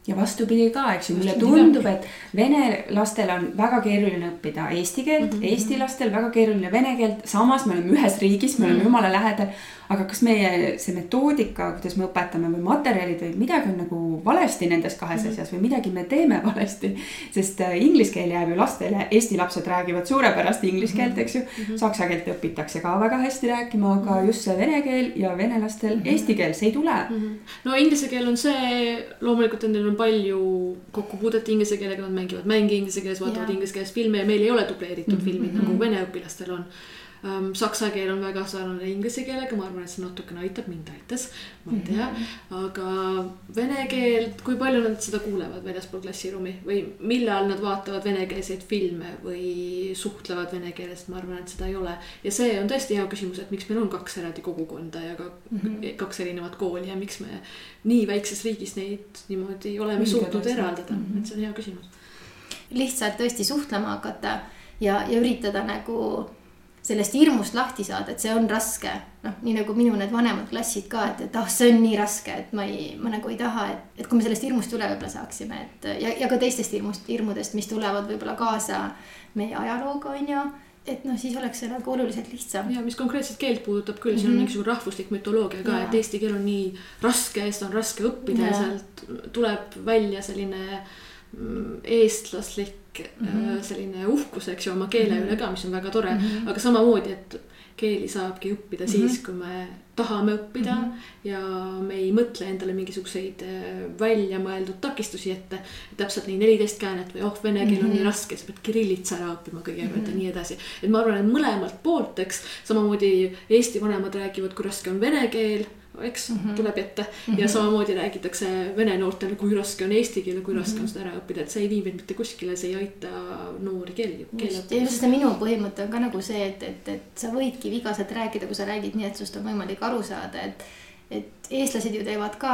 ja vastupidi ka, eks ju, mulle tundub, et vene lastel on väga keeruline õppida eesti keelt mm, -hmm. eesti lastel väga keeruline vene keelt, samas me oleme ühes riigis, me oleme mm -hmm. jumala lähedal aga kas meie see metoodika, kuidas me õpetame või materjalid või midagi on nagu valesti nendes kahes -hmm. asjas või midagi me teeme valesti. sest äh, inglise keel jääb ju lastele, eesti lapsed räägivad suurepärast inglise keelt, eks ju. -hmm. Saksa keelt õpitakse ka väga hästi rääkima, aga mhm. just see vene keel ja venelastel mm -hmm. eesti keel, see ei tule mm. -hmm. no inglise keel on see, loomulikult nendel on palju kokkupuudet inglise keelega, nad mängivad mänge inglise keeles, vaatavad inglise keeles filme ja meil ei ole dubleeritud mm -hmm. filmid nagu vene õpilastel on um,. Saksa keel on väga sarnane inglise keelega, ma arvan, et see natukene aitab, mind aitas, ma ei tea mm. -hmm. aga vene keelt, kui palju nad seda kuulevad väljaspool klassiruumi või millal nad vaatavad venekeelseid filme või suhtlevad vene keeles, ma arvan, et seda ei ole. ja see on tõesti hea küsimus, et miks meil on kaks eraldi kogukonda ja ka mm -hmm. kaks erinevat kooli ja miks me nii väikses riigis neid niimoodi oleme suutnud eraldada mm, -hmm. et see on hea küsimus lihtsalt tõesti suhtlema hakata ja, ja üritada nagu sellest hirmust lahti saada, et see on raske. noh, nii nagu minu need vanemad klassid ka, et, et ah, see on nii raske, et ma ei, ma nagu ei taha, et, et kui me sellest hirmust üle võib-olla saaksime, et ja, ja ka teistest hirmust, hirmudest, mis tulevad võib-olla kaasa meie ajalooga, on ju et noh, siis oleks see nagu oluliselt lihtsam. ja mis konkreetselt keelt puudutab küll, siin mm -hmm. on mhm. mingisugune rahvuslik mütoloogia ka, et eesti keel on nii raske, seda on raske õppida ja, ja sealt tuleb välja selline mm, eestlaslik mm -hmm. selline uhkus, eks ju, oma keele mm -hmm. üle ka, mis on väga tore mm, -hmm. aga samamoodi, et keeli saabki õppida mm -hmm. siis, kui me tahame õppida mm -hmm. ja me ei mõtle endale mingisuguseid äh, väljamõeldud takistusi ette. täpselt nii neliteist käänet või oh, vene keel on mm -hmm. nii mhm. raske, sa pead kirillitsa ära õppima kõigepealt mm -hmm. ja nii edasi. et ma arvan, et mõlemalt poolt, eks samamoodi Eesti vanemad räägivad, kui raske on vene keel eks mm -hmm. tuleb ette mm. -hmm. ja samamoodi räägitakse vene noortele, kui raske on eesti keel ja kui raske mm -hmm. on seda ära õppida, et see ei vii meid mitte kuskile, see ei aita noori keeli, keele õppida. ja just minu põhimõte on ka nagu see, et, et, et sa võidki vigaselt rääkida, kui sa räägid nii, et sinust on võimalik aru saada, et et eestlased ju teevad ka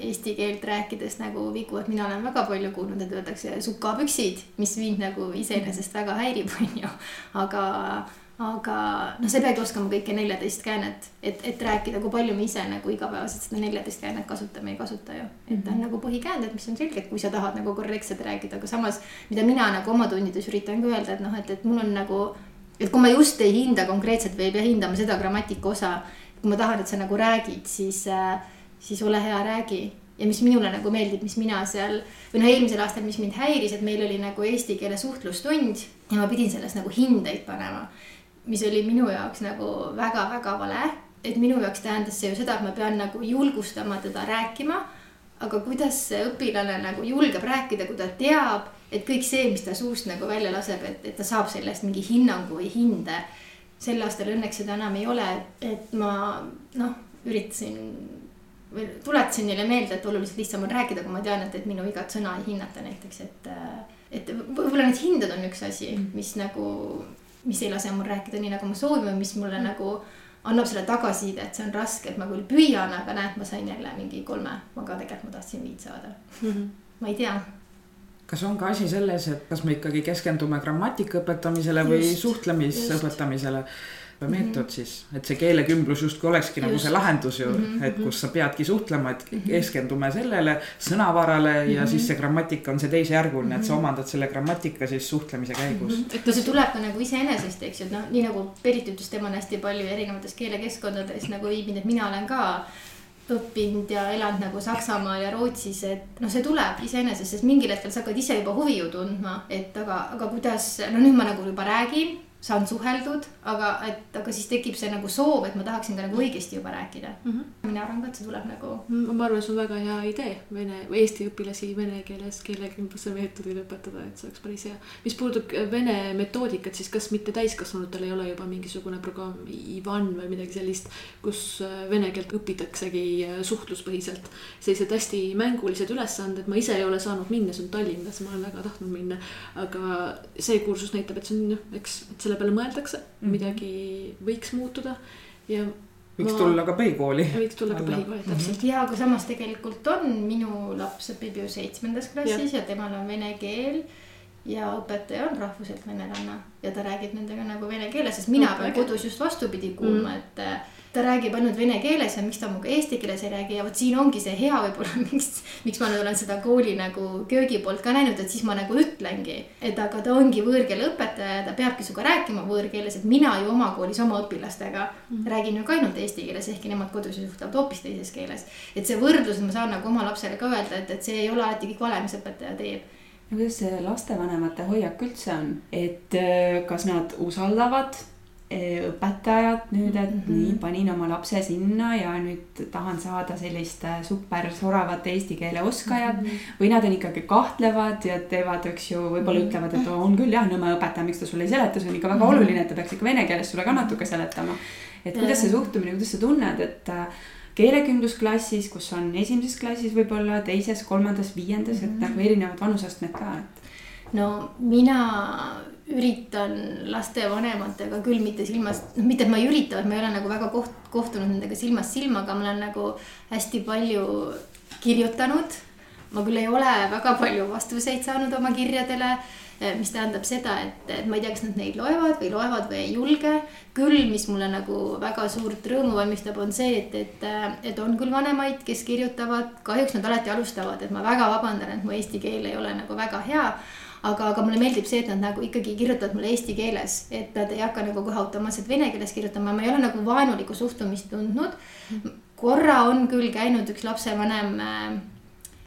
eesti keelt rääkides nagu vigu, et mina olen väga palju kuulnud, et öeldakse sukapüksid, mis mind nagu iseenesest väga häirib, *laughs* onju. aga aga noh, sa ei peagi oskama kõike neljateist käänet, et, et rääkida, kui palju me ise nagu igapäevaselt seda neljateist käänet kasutame, ei kasuta ju. et ta on nagu põhikäänded, mis on selged, kui sa tahad nagu korrektselt rääkida, aga samas, mida mina nagu oma tundides üritan ka öelda, et noh, et, et mul on nagu, et kui ma just ei hinda konkreetselt või ei pea hindama seda grammatika osa, kui ma tahan, et sa nagu räägid, siis äh,, siis ole hea, räägi. Ja mis minule nagu meeldib, mis mina seal või noh, eelmisel aastal, mis mind häiris, et meil oli nagu eesti keele suhtlustund ja ma pidin selles nagu hindeid panema mis oli minu jaoks nagu väga-väga vale. et minu jaoks tähendas see ju seda, et ma pean nagu julgustama teda rääkima. aga kuidas see õpilane nagu julgeb rääkida, kui ta teab, et kõik see, mis ta suust nagu välja laseb, et, et ta saab sellest mingi hinnangu või hinde. sel aastal õnneks seda enam ei ole, et ma noh, üritasin või tuletasin neile meelde, et oluliselt lihtsam on rääkida, kui ma tean, et, et minu igat sõna ei hinnata näiteks, et. et võib-olla need hinded on üks asi, mis nagu mis ei lase mul rääkida nii, nagu ma soovin või mis mulle mm. nagu annab selle tagasiside, et see on raske, et ma küll püüan, aga näed, ma sain jälle mingi kolme, aga tegelikult ma tahtsin viit saada mm. -hmm. ma ei tea. kas on ka asi selles, et kas me ikkagi keskendume grammatika õpetamisele just, või suhtlemisõpetamisele? Meetod mm -hmm. siis, et see keelekümblus justkui olekski Just. nagu see lahendus ju mm, -hmm. et kus sa peadki suhtlema, et -hmm. keskendume sellele sõnavarale mm -hmm. ja mhm. siis see grammatika on see teisejärguline mm, -hmm. et sa mhm. omandad selle grammatika siis suhtlemise käigus mm. -hmm. et no see tuleb ka nagu iseenesest, eks ju, et noh, nii nagu Berit ütles, tema on hästi palju erinevates keelekeskkondades nagu viibinud, et mina olen ka õppinud ja elanud nagu Saksamaal ja Rootsis, et noh, see tuleb iseenesest, sest mingil hetkel sa hakkad ise juba huvi ju tundma, et aga, aga kuidas, no nüüd ma nagu juba räägin saan suheldud, aga et, aga siis tekib see nagu soov, et ma tahaksin ka nagu õigesti juba rääkida mm. -hmm. mina arvan ka, et see tuleb nagu. ma arvan, see on väga hea idee vene eesti õpilasi vene keeles keelekümbluse meetodil õpetada, et see oleks päris hea. mis puudutab vene metoodikat, siis kas mitte täiskasvanutel ei ole juba mingisugune programm Ivan või midagi sellist, kus äh, vene keelt õpitaksegi äh, suhtluspõhiselt. sellised hästi mängulised ülesanded, ma ise ei ole saanud minna, see on Tallinnas, ma olen väga tahtnud minna. aga see kursus näitab, et see on, eks, et selle peale mõeldakse mm, -hmm. midagi võiks muutuda ja võiks ma... tulla ka põhikooli. võiks tulla ka põhikooli, täpselt mm. -hmm. ja aga samas tegelikult on, minu laps õpib ju seitsmendas klassis ja, ja temal on vene keel. ja õpetaja on rahvuselt venelanna ja ta räägib nendega nagu vene keeles, sest mina no, pean kodus just vastupidi kuulma mm, -hmm. et ta räägib ainult vene keeles ja miks ta minuga eesti keeles ei räägi ja vot siin ongi see hea võib-olla, *laughs* miks, miks ma nüüd olen seda kooli nagu köögi poolt ka näinud, et siis ma nagu ütlengi. et aga ta ongi võõrkeele õpetaja ja ta peabki sinuga rääkima võõrkeeles, et mina ju oma koolis oma õpilastega mm. räägin ju ka ainult eesti keeles, ehkki nemad kodus ju suhtlevad hoopis teises keeles. et see võrdlus, ma saan nagu oma lapsele ka öelda, et, et see ei ole alati kõik vale, mis õpetaja teeb kuidas see lastevanemate hoiak üldse on, et äh, kas nad usaldavad Eh, õpetajad nüüd, et mm -hmm. nii panin oma lapse sinna ja nüüd tahan saada sellist äh, super soravat eesti keele oskajat mm. -hmm. või nad on ikkagi kahtlevad ja teevad, eks ju, võib-olla mm -hmm. ütlevad, et on küll jah, Nõmme õpetaja, miks ta sulle ei seleta, see on ikka väga mm -hmm. oluline, et ta peaks ikka vene keeles sulle ka natuke seletama. et kuidas see suhtumine, kuidas sa tunned, et äh, keelekümblusklassis, kus on esimeses klassis võib-olla teises, kolmandas, viiendas mm, -hmm. et mhm. nagu erinevad vanusastmed ka, et. no mina üritan lastevanematega küll mitte silmas, noh, mitte et ma ei ürita, vaid ma ei ole nagu väga koht, kohtunud nendega silmast silma, aga ma olen nagu hästi palju kirjutanud. ma küll ei ole väga palju vastuseid saanud oma kirjadele, eh, mis tähendab seda, et, et ma ei tea, kas nad neid loevad või loevad või ei julge. küll, mis mulle nagu väga suurt rõõmu valmistab, on see, et, et, et on küll vanemaid, kes kirjutavad, kahjuks nad alati alustavad, et ma väga vabandan, et mu eesti keel ei ole nagu väga hea aga, aga mulle meeldib see, et nad nagu ikkagi kirjutavad mulle eesti keeles, et nad ei hakka nagu kohe automaatselt vene keeles kirjutama, ma ei ole nagu vaenulikku suhtumist tundnud. korra on küll käinud üks lapsevanem äh,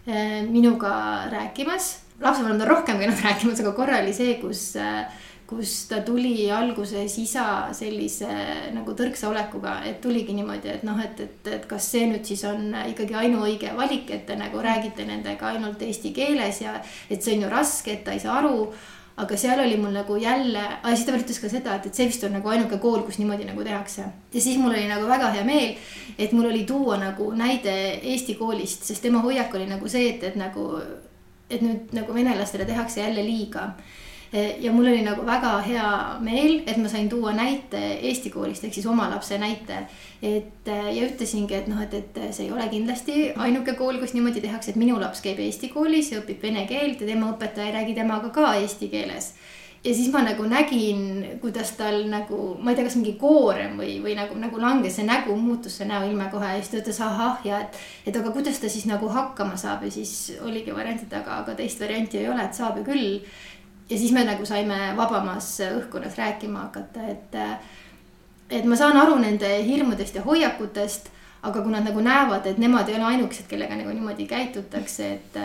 äh, minuga rääkimas, lapsevanemad on rohkem käinud rääkimas, aga korra oli see, kus äh, kus ta tuli alguses isa sellise nagu tõrksa olekuga, et tuligi niimoodi, et noh, et, et, et kas see nüüd siis on ikkagi ainuõige valik, et te nagu räägite nendega ainult eesti keeles ja et see on ju raske, et ta ei saa aru aga seal oli mul nagu jälle, siis ta veel ütles ka seda, et, et see vist on nagu ainuke kool, kus niimoodi nagu tehakse. ja siis mul oli nagu väga hea meel, et mul oli tuua nagu näide Eesti koolist, sest tema hoiak oli nagu see, et, et nagu, et nüüd nagu venelastele tehakse jälle liiga ja mul oli nagu väga hea meel, et ma sain tuua näite Eesti koolist ehk siis oma lapse näite. et ja ütlesingi, et noh, et, et see ei ole kindlasti ainuke kool, kus niimoodi tehakse, et minu laps käib Eesti koolis ja õpib vene keelt ja tema õpetaja ei räägi temaga ka eesti keeles ja siis ma nagu nägin, kuidas tal nagu, ma ei tea, kas mingi koorem või, või nagu, nagu langes see nägu, muutus see näoilme kohe ja siis ta ütles ahah ja et. et aga kuidas ta siis nagu hakkama saab ja siis oligi variant, et aga, aga teist varianti ei ole, et saab ju küll ja siis me nagu saime vabamas õhkkonnas rääkima hakata, et, et ma saan aru nende hirmudest ja hoiakutest, aga kui nad nagu näevad, et nemad ei ole ainukesed, kellega nagu niimoodi käitutakse, et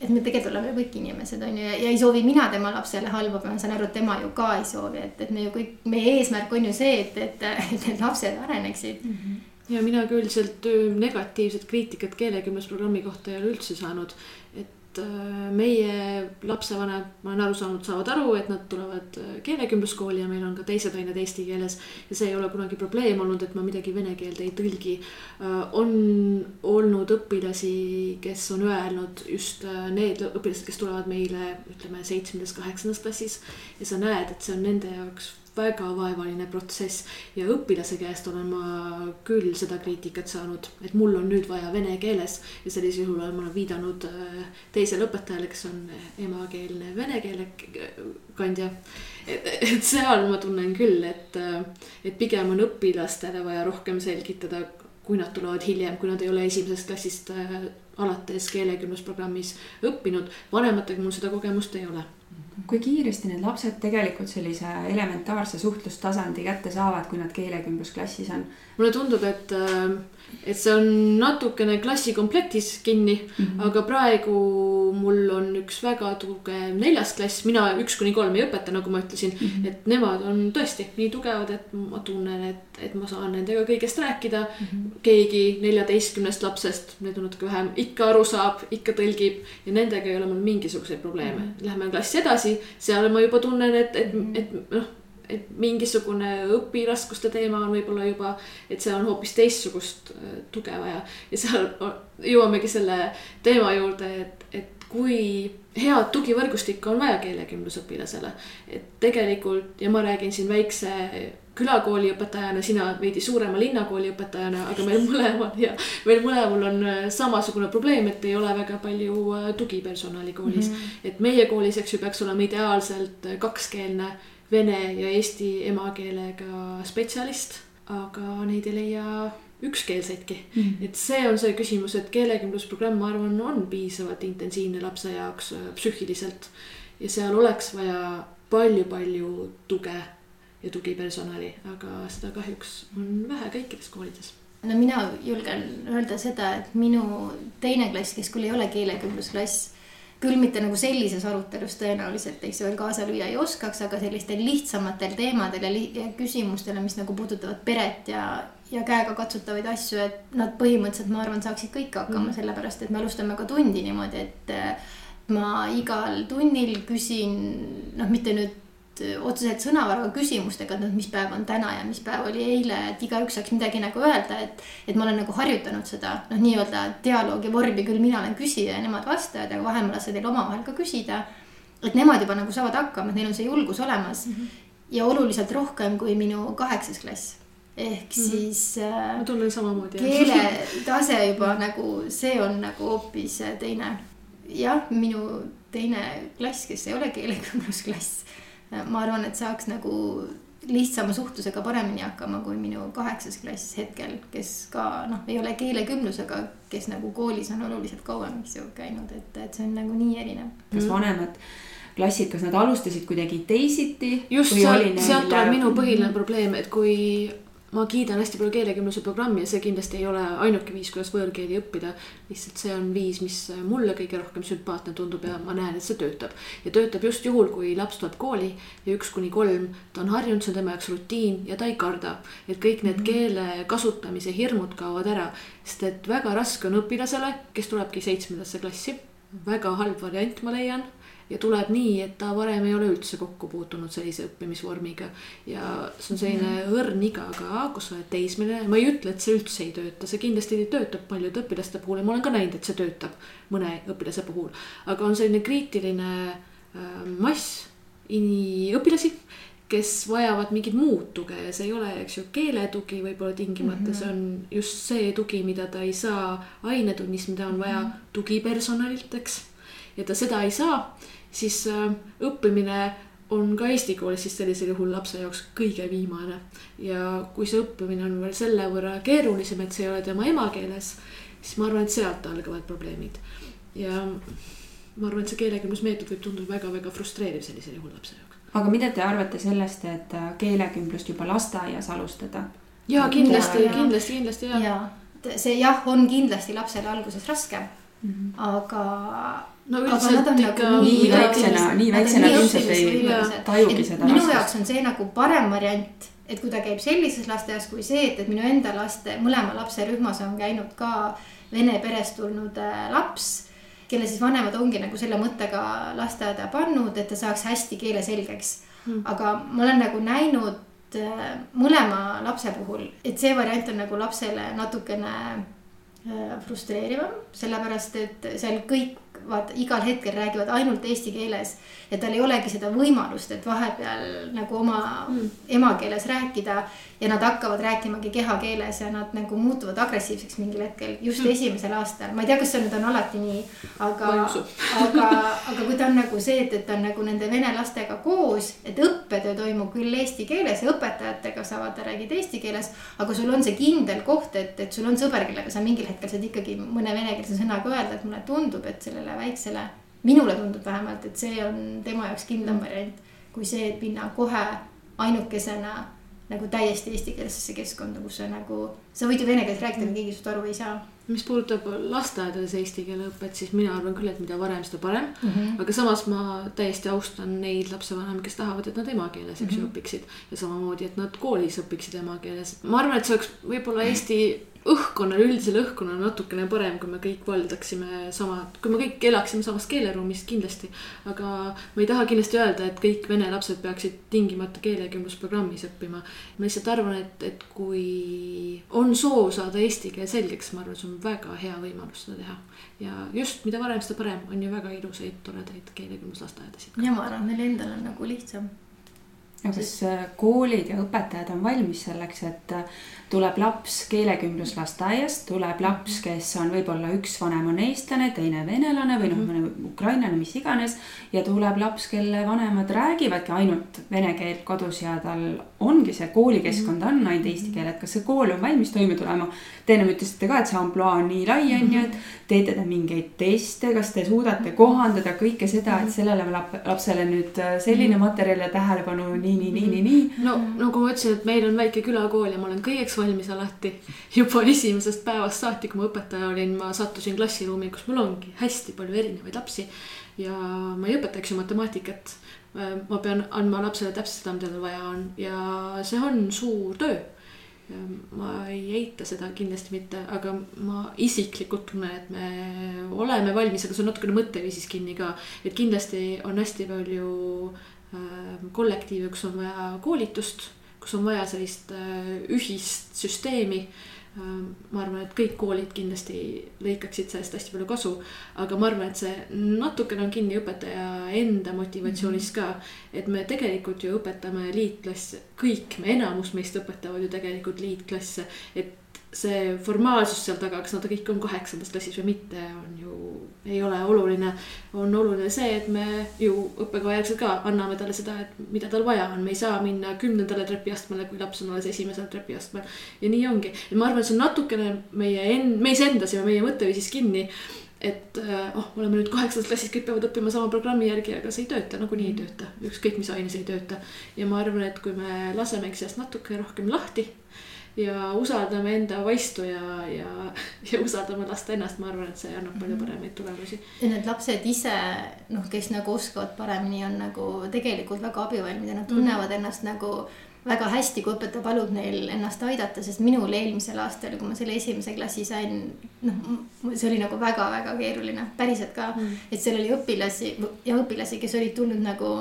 et me tegelikult oleme kõik inimesed, on ju, ja ei soovi mina tema lapsele halba, ma saan aru, et tema ju ka ei soovi, et, et me ju kõik, meie eesmärk on ju see, et, et, et need lapsed areneksid mm. -hmm ja mina küll sealt negatiivset kriitikat keelekümblusprogrammi kohta ei ole üldse saanud. et et äh, meie lapsevanemad, ma olen aru saanud, saavad aru, et nad tulevad äh, keelekümbluskooli ja meil on ka teised ained eesti keeles. ja see ei ole kunagi probleem olnud, et ma midagi vene keelde ei tõlgi. Äh, on olnud õpilasi, kes on öelnud just need õpilased, kes tulevad meile, ütleme seitsmendas, kaheksandas klassis. ja sa näed, et see on nende jaoks väga vaevaline protsess ja õpilase käest olen ma küll seda kriitikat saanud, et mul on nüüd vaja vene keeles ja sellisel juhul olen ma viidanud äh, teisele õpetajale, kes on emakeelne vene keele kandja. et seal ma tunnen küll, et, äh, et pigem on õpilastele vaja rohkem selgitada, kui nad tulevad hiljem, kui nad ei ole esimesest klassist äh, alates keelekümblusprogrammis õppinud. vanematega mul seda kogemust ei ole kui kiiresti need lapsed tegelikult sellise elementaarse suhtlustasandi kätte saavad, kui nad keelekümblusklassis on? mulle tundub, et, äh, et see on natukene klassikomplektis kinni mm, -hmm. aga praegu mul on üks väga tugev neljas klass, mina üks kuni kolm ei õpeta, nagu ma ütlesin mm. -hmm. et nemad on tõesti nii tugevad, et ma tunnen, et, et ma saan nendega kõigest rääkida mm. -hmm. keegi neljateistkümnest lapsest, need on natuke vähem, ikka aru saab, ikka tõlgib ja nendega ei ole mul mingisuguseid probleeme mm. -hmm. Lähme klassi edasi, seal ma juba tunnen, et, et, et noh et mingisugune õpiraskuste teema on võib-olla juba, et seal on hoopis teistsugust äh, tuge vaja. ja seal jõuamegi selle teema juurde, et, et kui head tugivõrgustikku on vaja keelekümblusõpilasele. et tegelikult ja ma räägin siin väikse külakooli õpetajana, sina veidi suurema linnakooli õpetajana, aga meil mõlemal ja meil mõlemal on äh, samasugune probleem, et ei ole väga palju äh, tugipersonali koolis mm. -hmm. et meie koolis, eks ju, peaks olema ideaalselt kakskeelne vene ja eesti emakeelega spetsialist, aga neid ei leia ükskeelseidki mm. -hmm. et see on see küsimus, et keelekümblusprogramm, ma arvan, on piisavalt intensiivne lapse jaoks äh, psüühiliselt. ja seal oleks vaja palju-palju tuge ja tugipersonali, aga seda kahjuks on vähe kõikides koolides no mina julgen öelda seda, et minu teine klass, kes küll ei ole keelekümblusklass küll mitte nagu sellises arutelus tõenäoliselt, eks ju, veel kaasa lüüa ei oskaks, aga sellistel lihtsamatel teemadel ja, ja küsimustele, mis nagu puudutavad peret ja, ja käegakatsutavaid asju, et nad põhimõtteliselt, ma arvan, saaksid kõik hakkama mm., sellepärast et me alustame ka tundi niimoodi, et ma igal tunnil küsin, noh, mitte nüüd Äh, otseselt sõnavaraga küsimustega, et noh, mis päev on täna ja mis päev oli eile, et igaüks saaks midagi nagu öelda, et. et ma olen nagu harjutanud seda noh, nii-öelda dialoogi vormi, küll mina olen küsija ja nemad vastajad, aga vahel ma lasen neil omavahel ka küsida. et nemad juba nagu saavad hakkama, et neil on see julgus olemas mm. -hmm. ja oluliselt rohkem kui minu kaheksas klass ehk mm -hmm. siis äh,. ma tunnen samamoodi. keeletase *laughs* juba nagu see on nagu hoopis teine. jah, minu teine klass, kes ei ole keelekümblusklass ma arvan, et saaks nagu lihtsama suhtlusega paremini hakkama kui minu kaheksas klass hetkel, kes ka noh, ei ole keelekümblusega, kes nagu koolis on oluliselt kauem, eks ju, käinud, et, et see on nagu nii erinev. kas vanemad klassid, kas nad alustasid kuidagi teisiti? just sealt, sealt tuleb minu põhiline probleem, et kui ma kiidan hästi palju keelekümbluse programmi ja see kindlasti ei ole ainuke viis, kuidas võõrkeeli õppida. lihtsalt see on viis, mis mulle kõige rohkem sümpaatne tundub ja ma näen, et see töötab. ja töötab just juhul, kui laps tuleb kooli ja üks kuni kolm, ta on harjunud, see on tema jaoks rutiin ja ta ei karda. et kõik need -hmm. keele kasutamise hirmud kaovad ära, sest et väga raske on õpilasele, kes tulebki seitsmendasse klassi. väga halb variant, ma leian ja tuleb nii, et ta varem ei ole üldse kokku puutunud sellise õppimisvormiga. ja see on selline mhm. õrn iga ka, kus sa oled teismeline, ma ei ütle, et see üldse ei tööta, see kindlasti töötab paljude õpilaste puhul ja ma olen ka näinud, et see töötab mõne õpilase puhul. aga on selline kriitiline äh, mass õpilasi kes vajavad mingit muud tuge ja see ei ole, eks ju, keeletugi võib-olla tingimata mm, -hmm. see on just see tugi, mida ta ei saa ainetunnis, mida on vaja mm -hmm. tugipersonalilt, eks. ja ta seda ei saa, siis äh, õppimine on ka eesti koolis siis sellisel juhul lapse jaoks kõige viimane. ja kui see õppimine on veel selle võrra keerulisem, et see ei ole tema emakeeles, siis ma arvan, et sealt algavad probleemid. ja ma arvan, et see keelekümblusmeetod võib tunduda väga-väga frustreeriv sellisel juhul lapse jaoks aga mida te arvate sellest, et äh, keelekümblust juba lasteaias alustada? ja kindlasti, kindlasti, kindlasti ja, ja.. see jah, on kindlasti lapsele alguses raske mm, -hmm. aga. No üldiselt nagu ikka. nii väiksena, nii väiksena ilmselt ei tajugi seda. minu jaoks on see nagu parem variant, et kui ta käib sellises lasteaias kui see, et, et minu enda laste, mõlema lapse rühmas on käinud ka vene perest tulnud äh, laps kelle siis vanemad ongi nagu selle mõttega lasteaeda pannud, et ta saaks hästi keele selgeks mm.. aga ma olen nagu näinud äh, mõlema lapse puhul, et see variant on nagu lapsele natukene äh, frustreerivam, sellepärast et seal kõik vaata igal hetkel räägivad ainult eesti keeles ja tal ei olegi seda võimalust, et vahepeal nagu oma mm. emakeeles rääkida ja nad hakkavad rääkimagi kehakeeles ja nad nagu muutuvad agressiivseks mingil hetkel just mm. esimesel aastal. ma ei tea, kas see nüüd on alati nii, aga, aga, aga kui ta on nagu see, et, et ta on nagu nende vene lastega koos, et õppetöö toimub küll eesti keeles ja õpetajatega saavad, räägid eesti keeles. aga sul on see kindel koht, et, et sul on sõber, kellega sa mingil hetkel saad ikkagi mõne venekeelse sõnaga öelda, et mulle tundub, et sellele väiksele, minule tundub vähemalt, et see on tema jaoks kindlam mm. variant. kui see, et minna kohe ainukesena nagu täiesti eestikeelsesse keskkonda, kus sa nagu, sa võid ju vene keeles rääkida, aga keegi sinust aru ei saa. mis puudutab lasteaedades eesti keele õpet, siis mina arvan küll, et mida varem, seda parem mm. -hmm. aga samas ma täiesti austan neid lapsevanemaid, kes tahavad, et nad emakeeles, eks ju mm -hmm., õpiksid. ja samamoodi, et nad koolis õpiksid emakeeles. ma arvan, et see oleks võib-olla Eesti õhkkonnal, üldisel õhkkonnal natukene parem, kui me kõik valdaksime sama, kui me kõik elaksime samas keeleruumis kindlasti. aga ma ei taha kindlasti öelda, et kõik vene lapsed peaksid tingimata keelekümblusprogrammis õppima. ma lihtsalt arvan, et, et kui on soov saada eesti keel selgeks, ma arvan, see on väga hea võimalus seda teha. ja just, mida varem, seda parem, on ju väga ilusaid, toredaid keelekümbluslasteaedasid. ja ma arvan, meil endal on nagu lihtsam kas äh, koolid ja õpetajad on valmis selleks, et äh, tuleb laps keelekümbluslasteaiast, tuleb laps, mhm. kes on võib-olla üks vanem on eestlane, teine venelane või noh, mõne ukrainlane, mis iganes. ja tuleb laps, kelle vanemad räägivadki ainult vene keelt kodus ja tal ongi see koolikeskkond on ainult eesti keel, et kas see kool on valmis toime tulema. Te ennem ütlesite ka, et see ampluaa on nii lai, on ju, et teete te mingeid teste, kas te suudate kohandada kõike seda, et sellele lapsele nüüd äh, selline materjal ja tähelepanu nii, nii, nii, nii, nii. no nagu ma ütlesin, et meil on väike külakool ja ma olen kõigeks valmis alati. juba *laughs* esimesest päevast saati, kui ma õpetaja olin, ma sattusin klassiruumi, kus mul ongi hästi palju erinevaid lapsi. ja ma ei õpeta, eks ju, matemaatikat. ma pean andma lapsele täpselt seda, mida tal vaja on ja see on suur töö ma ei eita seda kindlasti mitte, aga ma isiklikult tunnen, et me oleme valmis, aga see on natukene mõtteviisis kinni ka. et kindlasti on hästi palju äh, kollektiive, kus on vaja koolitust kus on vaja sellist äh, ühist süsteemi. Ähm, ma arvan, et kõik koolid kindlasti lõikaksid sellest hästi palju kasu, aga ma arvan, et see natukene on kinni õpetaja enda motivatsioonis ka. et me tegelikult ju õpetame liitklasse, kõik me, enamus meist õpetavad ju tegelikult liitklasse, et see formaalsus seal taga, kas nad kõik on kaheksandas klassis või mitte, on ju, ei ole oluline. on oluline see, et me ju õppekava järgselt ka anname talle seda, et mida tal vaja on, me ei saa minna kümnendale trepiastmele, kui laps on alles esimesel trepiastmel. ja nii ongi, ma arvan, et see on natukene meie en-, meis endas ja meie mõtteviisis kinni et oh, oleme nüüd kaheksandas klassis, kõik peavad õppima sama programmi järgi, aga see ei tööta, nagunii ei tööta, ükskõik mis aines ei tööta. ja ma arvan, et kui me lasemegi sellest natuke rohkem lahti ja usaldame enda vaistu ja, ja, ja usaldame last ennast, ma arvan, et see annab palju mhm. paremaid tulemusi. ja need lapsed ise noh, kes nagu oskavad paremini, on nagu tegelikult väga abivalmid ja nad tunnevad mm -hmm. ennast nagu väga hästi, kui õpetaja palub neil ennast aidata, sest minul eelmisel aastal, kui ma selle esimese klassi sain, noh, see oli nagu väga-väga keeruline, päriselt ka mm., et seal oli õpilasi ja õpilasi, kes olid tulnud nagu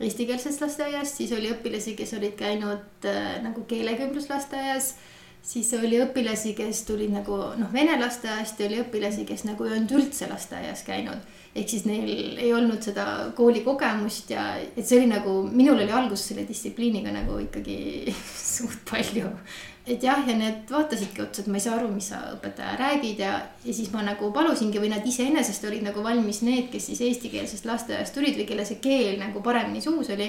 eestikeelsest lasteaiast, siis oli õpilasi, kes olid käinud äh, nagu keelekümbluslasteaias siis oli õpilasi, kes tulid nagu noh, vene lasteaiast ja oli õpilasi, kes nagu ei olnud üldse lasteaias käinud. ehk siis neil ei olnud seda koolikogemust ja et see oli nagu, minul oli alguses selle distsipliiniga nagu ikkagi *laughs* suht palju. Et jah, ja need vaatasidki otsa, et ma ei saa aru, mis sa õpetaja räägid ja, ja siis ma nagu palusingi või nad iseenesest olid nagu valmis need, kes siis eestikeelsest lasteaiast tulid või kelle see keel nagu paremini suus oli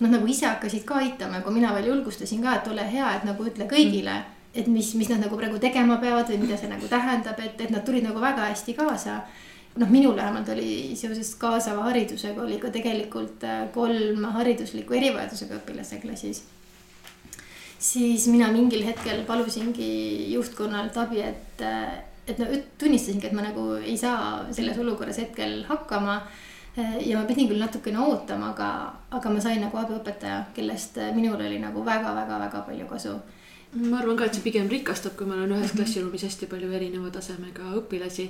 nad nagu ise hakkasid ka aitama, kui mina veel julgustasin ka, et ole hea, et nagu ütle kõigile mm et mis, mis nad nagu praegu tegema peavad või mida see nagu tähendab, et, et nad tulid nagu väga hästi kaasa. noh, minul vähemalt oli seoses kaasava haridusega oli ka tegelikult äh, kolm haridusliku erivajadusega õpilase klassis. Siis mina mingil hetkel palusingi juhtkonnalt abi, et, et no tunnistasingi, et ma nagu ei saa selles olukorras hetkel hakkama ja ma pidin küll natukene ootama, aga, aga ma sain nagu abiõpetaja, kellest minul oli nagu väga-väga-väga palju kasu ma arvan ka, et see pigem rikastab, kui meil on ühes klassiruumis hästi palju erineva tasemega õpilasi.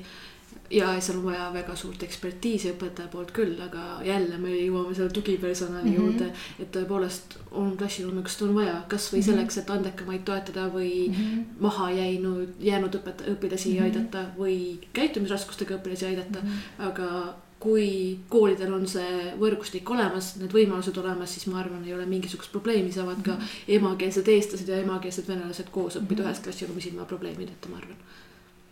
Ja seal on vaja väga suurt ekspertiisi õpetaja poolt küll, aga jälle me jõuame selle tugipersonali mm -hmm. juurde. et tõepoolest on klassiruume, kus on vaja kasvõi mm -hmm. selleks, et andekamaid toetada või mm -hmm. maha jäinud, jäänud õpetaja, õpilasi mm -hmm. aidata või käitumisraskustega õpilasi aidata mm, -hmm. aga kui koolidel on see võrgustik olemas, need võimalused olemas, siis ma arvan, ei ole mingisugust probleemi, saavad ka mhm. emakeelsed eestlased ja emakeelsed venelased koos õppida mhm. ühes klassiruumis ilma probleemideta, ma arvan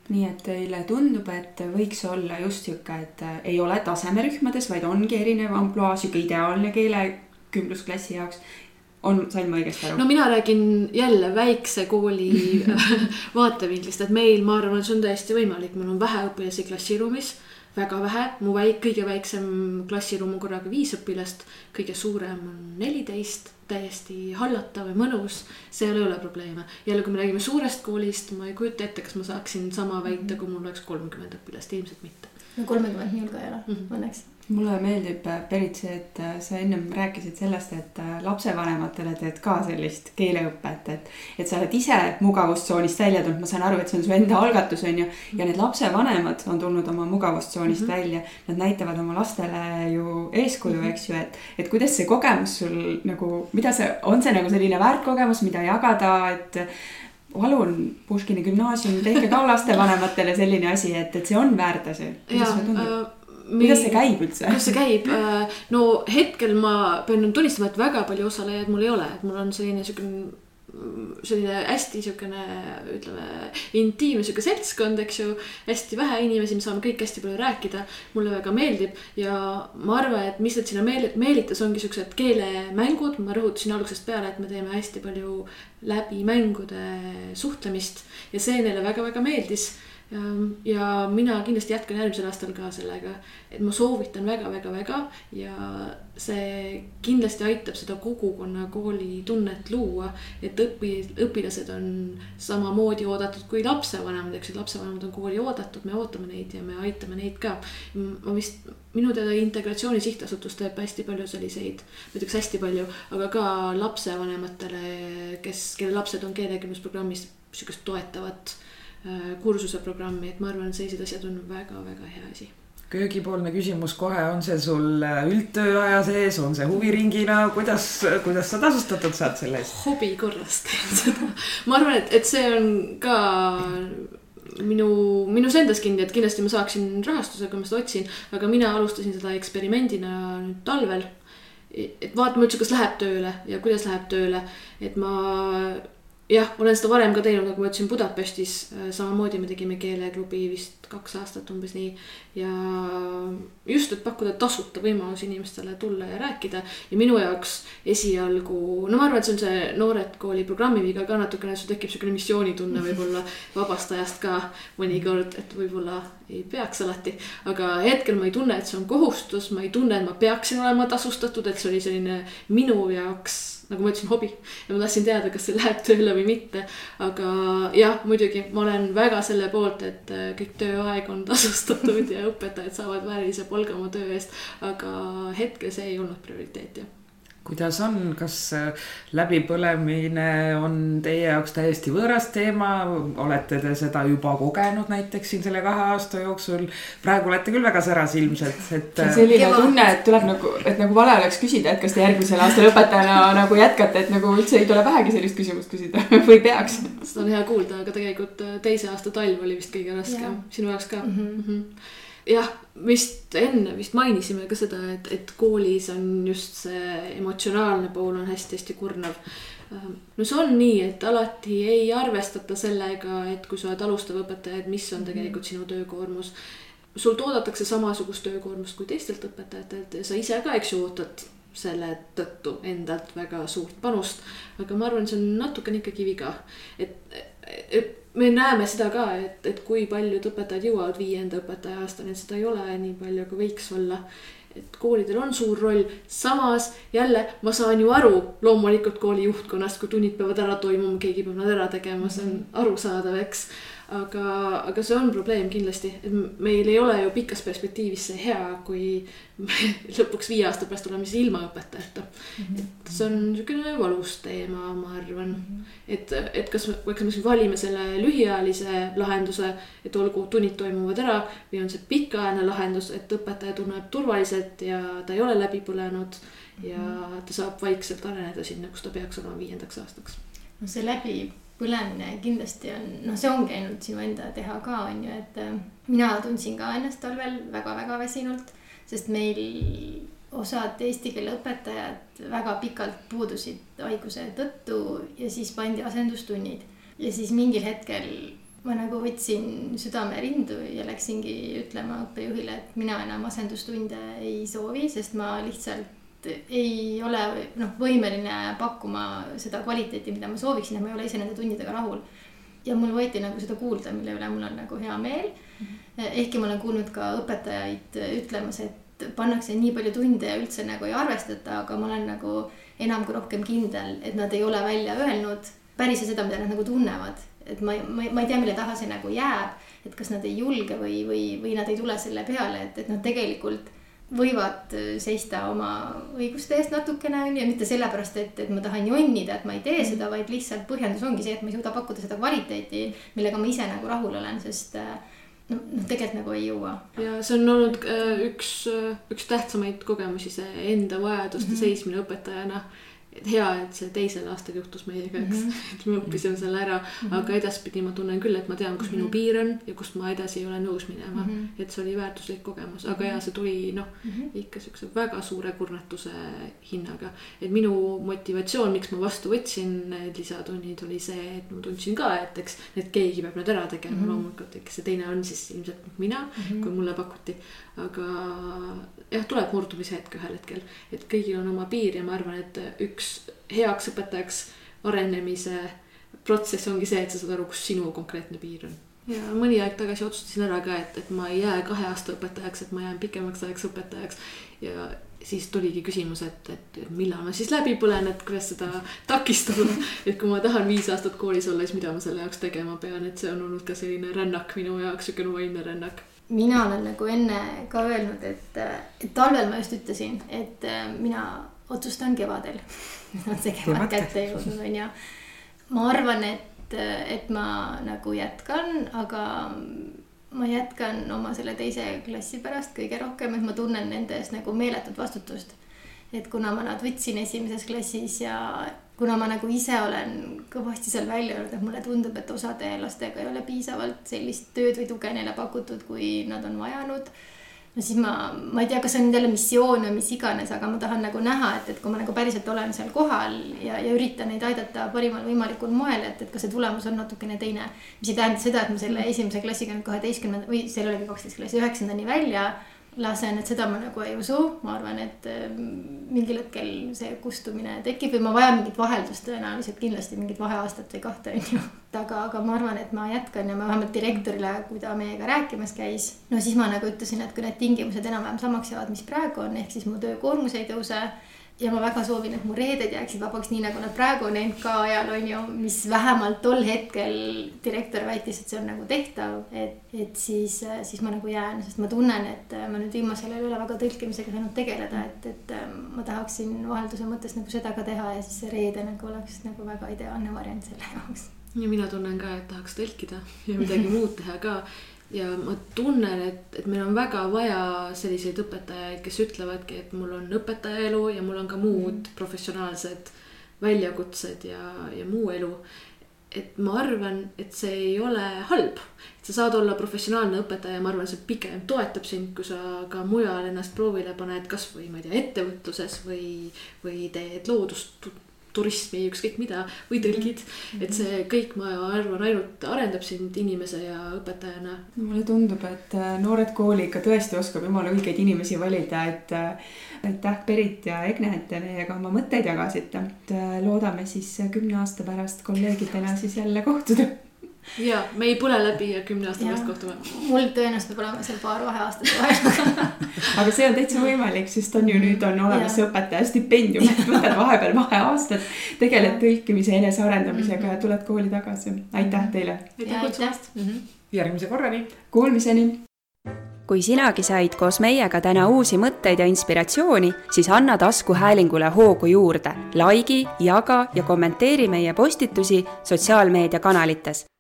nii et teile tundub, et võiks olla just sihuke, et ei ole tasemerühmades, vaid ongi erinev ampluaa, sihuke ideaalne keelekümblusklassi jaoks. On, sain ma õigesti aru? no mina räägin jälle väikse kooli *laughs* vaatevinklist, et meil, ma arvan, see on täiesti võimalik, meil on vähe õpilasi klassiruumis väga vähe, mu väik-, kõige väiksem klassiruum on korraga viis õpilast, kõige suurem on neliteist, täiesti hallatav ja mõnus, seal ei ole probleeme. jälle, kui me räägime suurest koolist, ma ei kujuta ette, kas ma saaksin sama väita, kui mul oleks kolmkümmend õpilast, ilmselt mitte. no kolmekümmend minul ka ei ole. Mm, -hmm. õnneks mulle meeldib, Berit, see, et äh, sa ennem rääkisid sellest, et äh, lapsevanematele teed ka sellist keeleõpet, et. et sa oled ise mugavustsoonist välja tulnud, ma saan aru, et see on su enda algatus, on ju. ja need lapsevanemad on tulnud oma mugavustsoonist mm -hmm. välja. Nad näitavad oma lastele ju eeskuju -hmm. eks ju, et, et kuidas see kogemus sul nagu, mida see, on see nagu selline väärt kogemus, mida jagada, et palun, Puškini gümnaasium, tehke ka lastevanematele selline asi, et, et see on väärt asi. kuidas sulle tundub äh,? Kuidas see käib üldse? kuidas see käib? Äh, no hetkel ma pean tunnistama, et väga palju osalejaid mul ei ole, et mul on selline siukene selline hästi siukene, ütleme, intiimne sihuke seltskond, eks ju. hästi vähe inimesi, me saame kõik hästi palju rääkida. mulle väga meeldib ja ma arvan, et mis need sinna meel-, meelitas, ongi siuksed keelemängud. ma rõhutasin algusest peale, et me teeme hästi palju läbi mängude suhtlemist ja see neile väga-väga meeldis ja mina kindlasti jätkan järgmisel aastal ka sellega, et ma soovitan väga-väga-väga ja see kindlasti aitab seda kogukonna kooli tunnet luua. et õpi-, õpilased on samamoodi oodatud kui lapsevanemad, eks ju, lapsevanemad on kooli oodatud, me ootame neid ja me aitame neid ka. ma vist, minu teada Integratsiooni Sihtasutus teeb hästi palju selliseid, ma ütleks hästi palju, aga ka lapsevanematele, kes, kelle lapsed on keelekümblusprogrammis, sihukest toetavat Äh, kursuse programmi, et ma arvan, sellised asjad on väga-väga hea asi köögipoolne küsimus kohe, on see sul äh, üldtööaja sees, on see huviringina, kuidas, kuidas sa tasustatud saad selle eest? hobi korras teen seda. ma arvan, et, et see on ka minu, minus endas kinni, et kindlasti ma saaksin rahastuse, kui ma seda otsin. aga mina alustasin seda eksperimendina nüüd talvel. et vaatame üldse, kas läheb tööle ja kuidas läheb tööle, et ma jah, olen seda varem ka teinud, nagu ma ütlesin Budapestis äh, samamoodi me tegime keeleklubi vist kaks aastat umbes nii. ja just, et pakkuda tasuta võimalusi inimestele tulla ja rääkida ja minu jaoks esialgu, no ma arvan, et see on see Noored Kooli programmi viga ka natukene, sul tekib siukene missioonitunne võib-olla *laughs* vabast ajast ka mõnikord, et võib-olla ei peaks alati. aga hetkel ma ei tunne, et see on kohustus, ma ei tunne, et ma peaksin olema tasustatud, et see oli selline minu jaoks nagu ma ütlesin, hobi. ja ma tahtsin teada, kas see läheb tööle või mitte. aga jah, muidugi ma olen väga selle poolt, et äh, kõik tööaeg on *laughs* tasustatud ja õpetajad saavad väärilise palga oma töö eest. aga hetkel see ei olnud prioriteet jah kuidas on, kas äh, läbipõlemine on teie jaoks täiesti võõras teema, olete te seda juba kogenud näiteks siin selle kahe aasta jooksul? praegu olete küll väga säras ilmselt, et. see on selline Keva. tunne, et tuleb nagu, et nagu vale oleks küsida, et kas te järgmisel aastal õpetajana nagu jätkate, et nagu üldse ei tule pähegi sellist küsimust küsida *laughs* või peaks. seda on hea kuulda, aga tegelikult äh, teise aasta talv oli vist kõige raskem, sinu jaoks ka mm? -hmm. Mm -hmm jah, vist enne vist mainisime ka seda, et, et koolis on just see emotsionaalne pool on hästi-hästi kurnav. Ähm, no see on nii, et alati ei arvestata sellega, et kui sa oled alustav õpetaja, et mis on mhm. tegelikult sinu töökoormus. sul toodetakse samasugust töökoormust kui teistelt õpetajatelt ja sa ise ka, eks ju, ootad selle tõttu endalt väga suurt panust. aga ma arvan, see on natukene ikkagi viga, et me näeme seda ka, et, et kui paljud õpetajad jõuavad viienda õpetaja aastani, et seda ei ole nii palju, kui võiks olla. et koolidel on suur roll, samas jälle ma saan ju aru loomulikult kooli juhtkonnast, kui tunnid peavad ära toimuma, keegi peab nad ära tegema, see on arusaadav, eks aga, aga see on probleem kindlasti, et meil ei ole ju pikas perspektiivis see hea, kui *laughs* lõpuks viie aasta pärast oleme siis ilma õpetajata mm. -hmm. et see on niisugune valus teema, ma arvan mm. -hmm. et, et kas, kas me valime selle lühiajalise lahenduse, et olgu, tunnid toimuvad ära või on see pikaajaline lahendus, et õpetaja tunneb turvaliselt ja ta ei ole läbi põlenud ja mhm. ta saab vaikselt areneda sinna, kus ta peaks olema viiendaks aastaks. no see läbi põlemine kindlasti on, noh, see ongi ainult sinu enda teha ka, on ju, et äh, mina tundsin ka ennast talvel väga-väga väsinult, sest meil osad eesti keele õpetajad väga pikalt puudusid haiguse tõttu ja siis pandi asendustunnid. ja siis mingil hetkel ma nagu võtsin südame rindu ja läksingi ütlema õppejuhile, et mina enam asendustunde ei soovi, sest ma lihtsalt ei ole noh, võimeline pakkuma seda kvaliteeti, mida ma sooviksin ja ma ei ole ise nende tundidega rahul. ja mul võeti nagu seda kuulda, mille üle mul on nagu hea meel. ehkki ma olen kuulnud ka õpetajaid ütlemas, et pannakse nii palju tunde ja üldse nagu ei arvestata, aga ma olen nagu enam kui rohkem kindel, et nad ei ole välja öelnud päriselt seda, mida nad nagu tunnevad. et ma, ma, ma ei tea, mille taha see nagu jääb, et kas nad ei julge või, või, või nad ei tule selle peale, et, et nad tegelikult võivad äh, seista oma õiguste eest natukene onju, mitte sellepärast, et, et ma tahan jonnida, et ma ei tee seda, vaid lihtsalt põhjendus ongi see, et ma ei suuda pakkuda seda kvaliteeti, millega ma ise nagu rahul olen, sest äh, noh, noh tegelikult nagu ei jõua. ja see on olnud äh, üks, üks tähtsamaid kogemusi, see enda vajaduste mm -hmm. seismine õpetajana et hea, et see teisel aastal juhtus meiega, eks mm, -hmm. *laughs* et me õppisime selle ära mm, -hmm. aga edaspidi ma tunnen küll, et ma tean, kus mm -hmm. minu mhm. piir on ja kust ma edasi ei ole nõus minema mm. -hmm. et see oli väärtuslik kogemus, aga ja see tuli noh mm -hmm., ikka siukse väga suure kurnatuse hinnaga. et minu motivatsioon, miks ma vastu võtsin need lisatunnid, oli see, et ma tundsin ka, et eks, et keegi peab need ära tegema mm -hmm. loomulikult, eks see teine on siis ilmselt mina mm, -hmm. kui mulle pakuti aga jah, tuleb murdumishetk ühel hetkel, et kõigil on oma piir ja ma arvan, et üks heaks õpetajaks arenemise protsess ongi see, et sa saad aru, kus sinu konkreetne piir on. ja mõni aeg tagasi otsustasin ära ka, et, et ma ei jää kahe aasta õpetajaks, et ma jään pikemaks ajaks õpetajaks ja siis tuligi küsimus, et, et millal ma siis läbi põlen, et kuidas seda takistada. *laughs* et kui ma tahan viis aastat koolis olla, siis mida ma selle jaoks tegema pean, et see on olnud ka selline rännak minu jaoks, siukene vaimne rännak mina olen nagu enne ka öelnud, et, et talvel ma just ütlesin, et äh, mina otsustan kevadel *laughs* on see kevad kätte jõudnud, onju. ma arvan, et, et ma nagu jätkan, aga ma jätkan oma selle teise klassi pärast kõige rohkem, et ma tunnen nende eest nagu meeletut vastutust. et kuna ma nad võtsin esimeses klassis ja kuna ma nagu ise olen kõvasti seal välja öelnud, et mulle tundub, et osade lastega ei ole piisavalt sellist tööd või tuge neile pakutud, kui nad on vajanud. no siis ma, ma ei tea, kas see on jälle missioon või mis iganes, aga ma tahan nagu näha, et, et kui ma nagu päriselt olen seal kohal ja, ja üritan neid aidata parimal võimalikul moel, et, et ka see tulemus on natukene teine. mis ei tähenda seda, et ma selle esimese klassiga nüüd kaheteistkümnenda või seal oligi kaksteist klassi, üheksandani välja lasen, et seda ma nagu ei usu, ma arvan, et ähm, mingil hetkel see kustumine tekib või ma vajan mingit vaheldust tõenäoliselt kindlasti mingit vaheaastat või kahte on ju. *laughs* aga, aga ma arvan, et ma jätkan ja ma vähemalt direktorile, kui ta meiega rääkimas käis, no siis ma nagu ütlesin, et kui need tingimused enam-vähem samaks jäävad, mis praegu on, ehk siis mu töökoormus ei tõuse ja ma väga soovin, et mu reeded jääksid vabaks, nii nagu nad praegu on NK ajal on ju, mis vähemalt tol hetkel direktor väitis, et see on nagu tehtav, et, et siis, siis ma nagu jään, sest ma tunnen, et ma nüüd viimasel ajal ei ole väga tõlkimisega saanud tegeleda, et, et ma tahaksin vahelduse mõttes nagu seda ka teha ja siis see reede nagu oleks nagu väga ideaalne variant selle jaoks. ja mina tunnen ka, et tahaks tõlkida ja midagi muud teha ka ja ma tunnen, et, et meil on väga vaja selliseid õpetajaid, kes ütlevadki, et mul on õpetaja elu ja mul on ka muud mm. professionaalsed väljakutsed ja, ja muu elu. et ma arvan, et see ei ole halb, et sa saad olla professionaalne õpetaja, ma arvan, see pigem toetab sind, kui sa ka mujal ennast proovile paned, kasvõi ma ei tea, ettevõtluses või, või teed loodust turismi, ükskõik mida või tõlgid. -hmm. et see kõik, ma arvan, ainult arendab sind inimese ja õpetajana. mulle tundub, et äh, Noored Kooli ikka tõesti oskab jumala õigeid inimesi valida, et äh, aitäh, Berit ja Egne, et te meiega oma mõtteid jagasite. et äh, loodame siis kümne aasta pärast kolleegidena siis jälle kohtuda ja me ei põle läbi ja kümne aasta pärast kohtume. mul tõenäoliselt peab olema seal paar vaheaastat vahel *laughs* aga see on täitsa võimalik, sest on ju nüüd on olemas see õpetaja stipendium, et võtad vahepeal vaheaastad, tegeled tõlkimise enesearendamisega ja tuled kooli tagasi. aitäh teile. aitäh kutsumast. Mhm. järgmise korrani. Kuulmiseni kui sinagi said koos meiega täna uusi mõtteid ja inspiratsiooni, siis anna taskuhäälingule hoogu juurde, likei, jaga ja kommenteeri meie postitusi sotsiaalmeediakanalites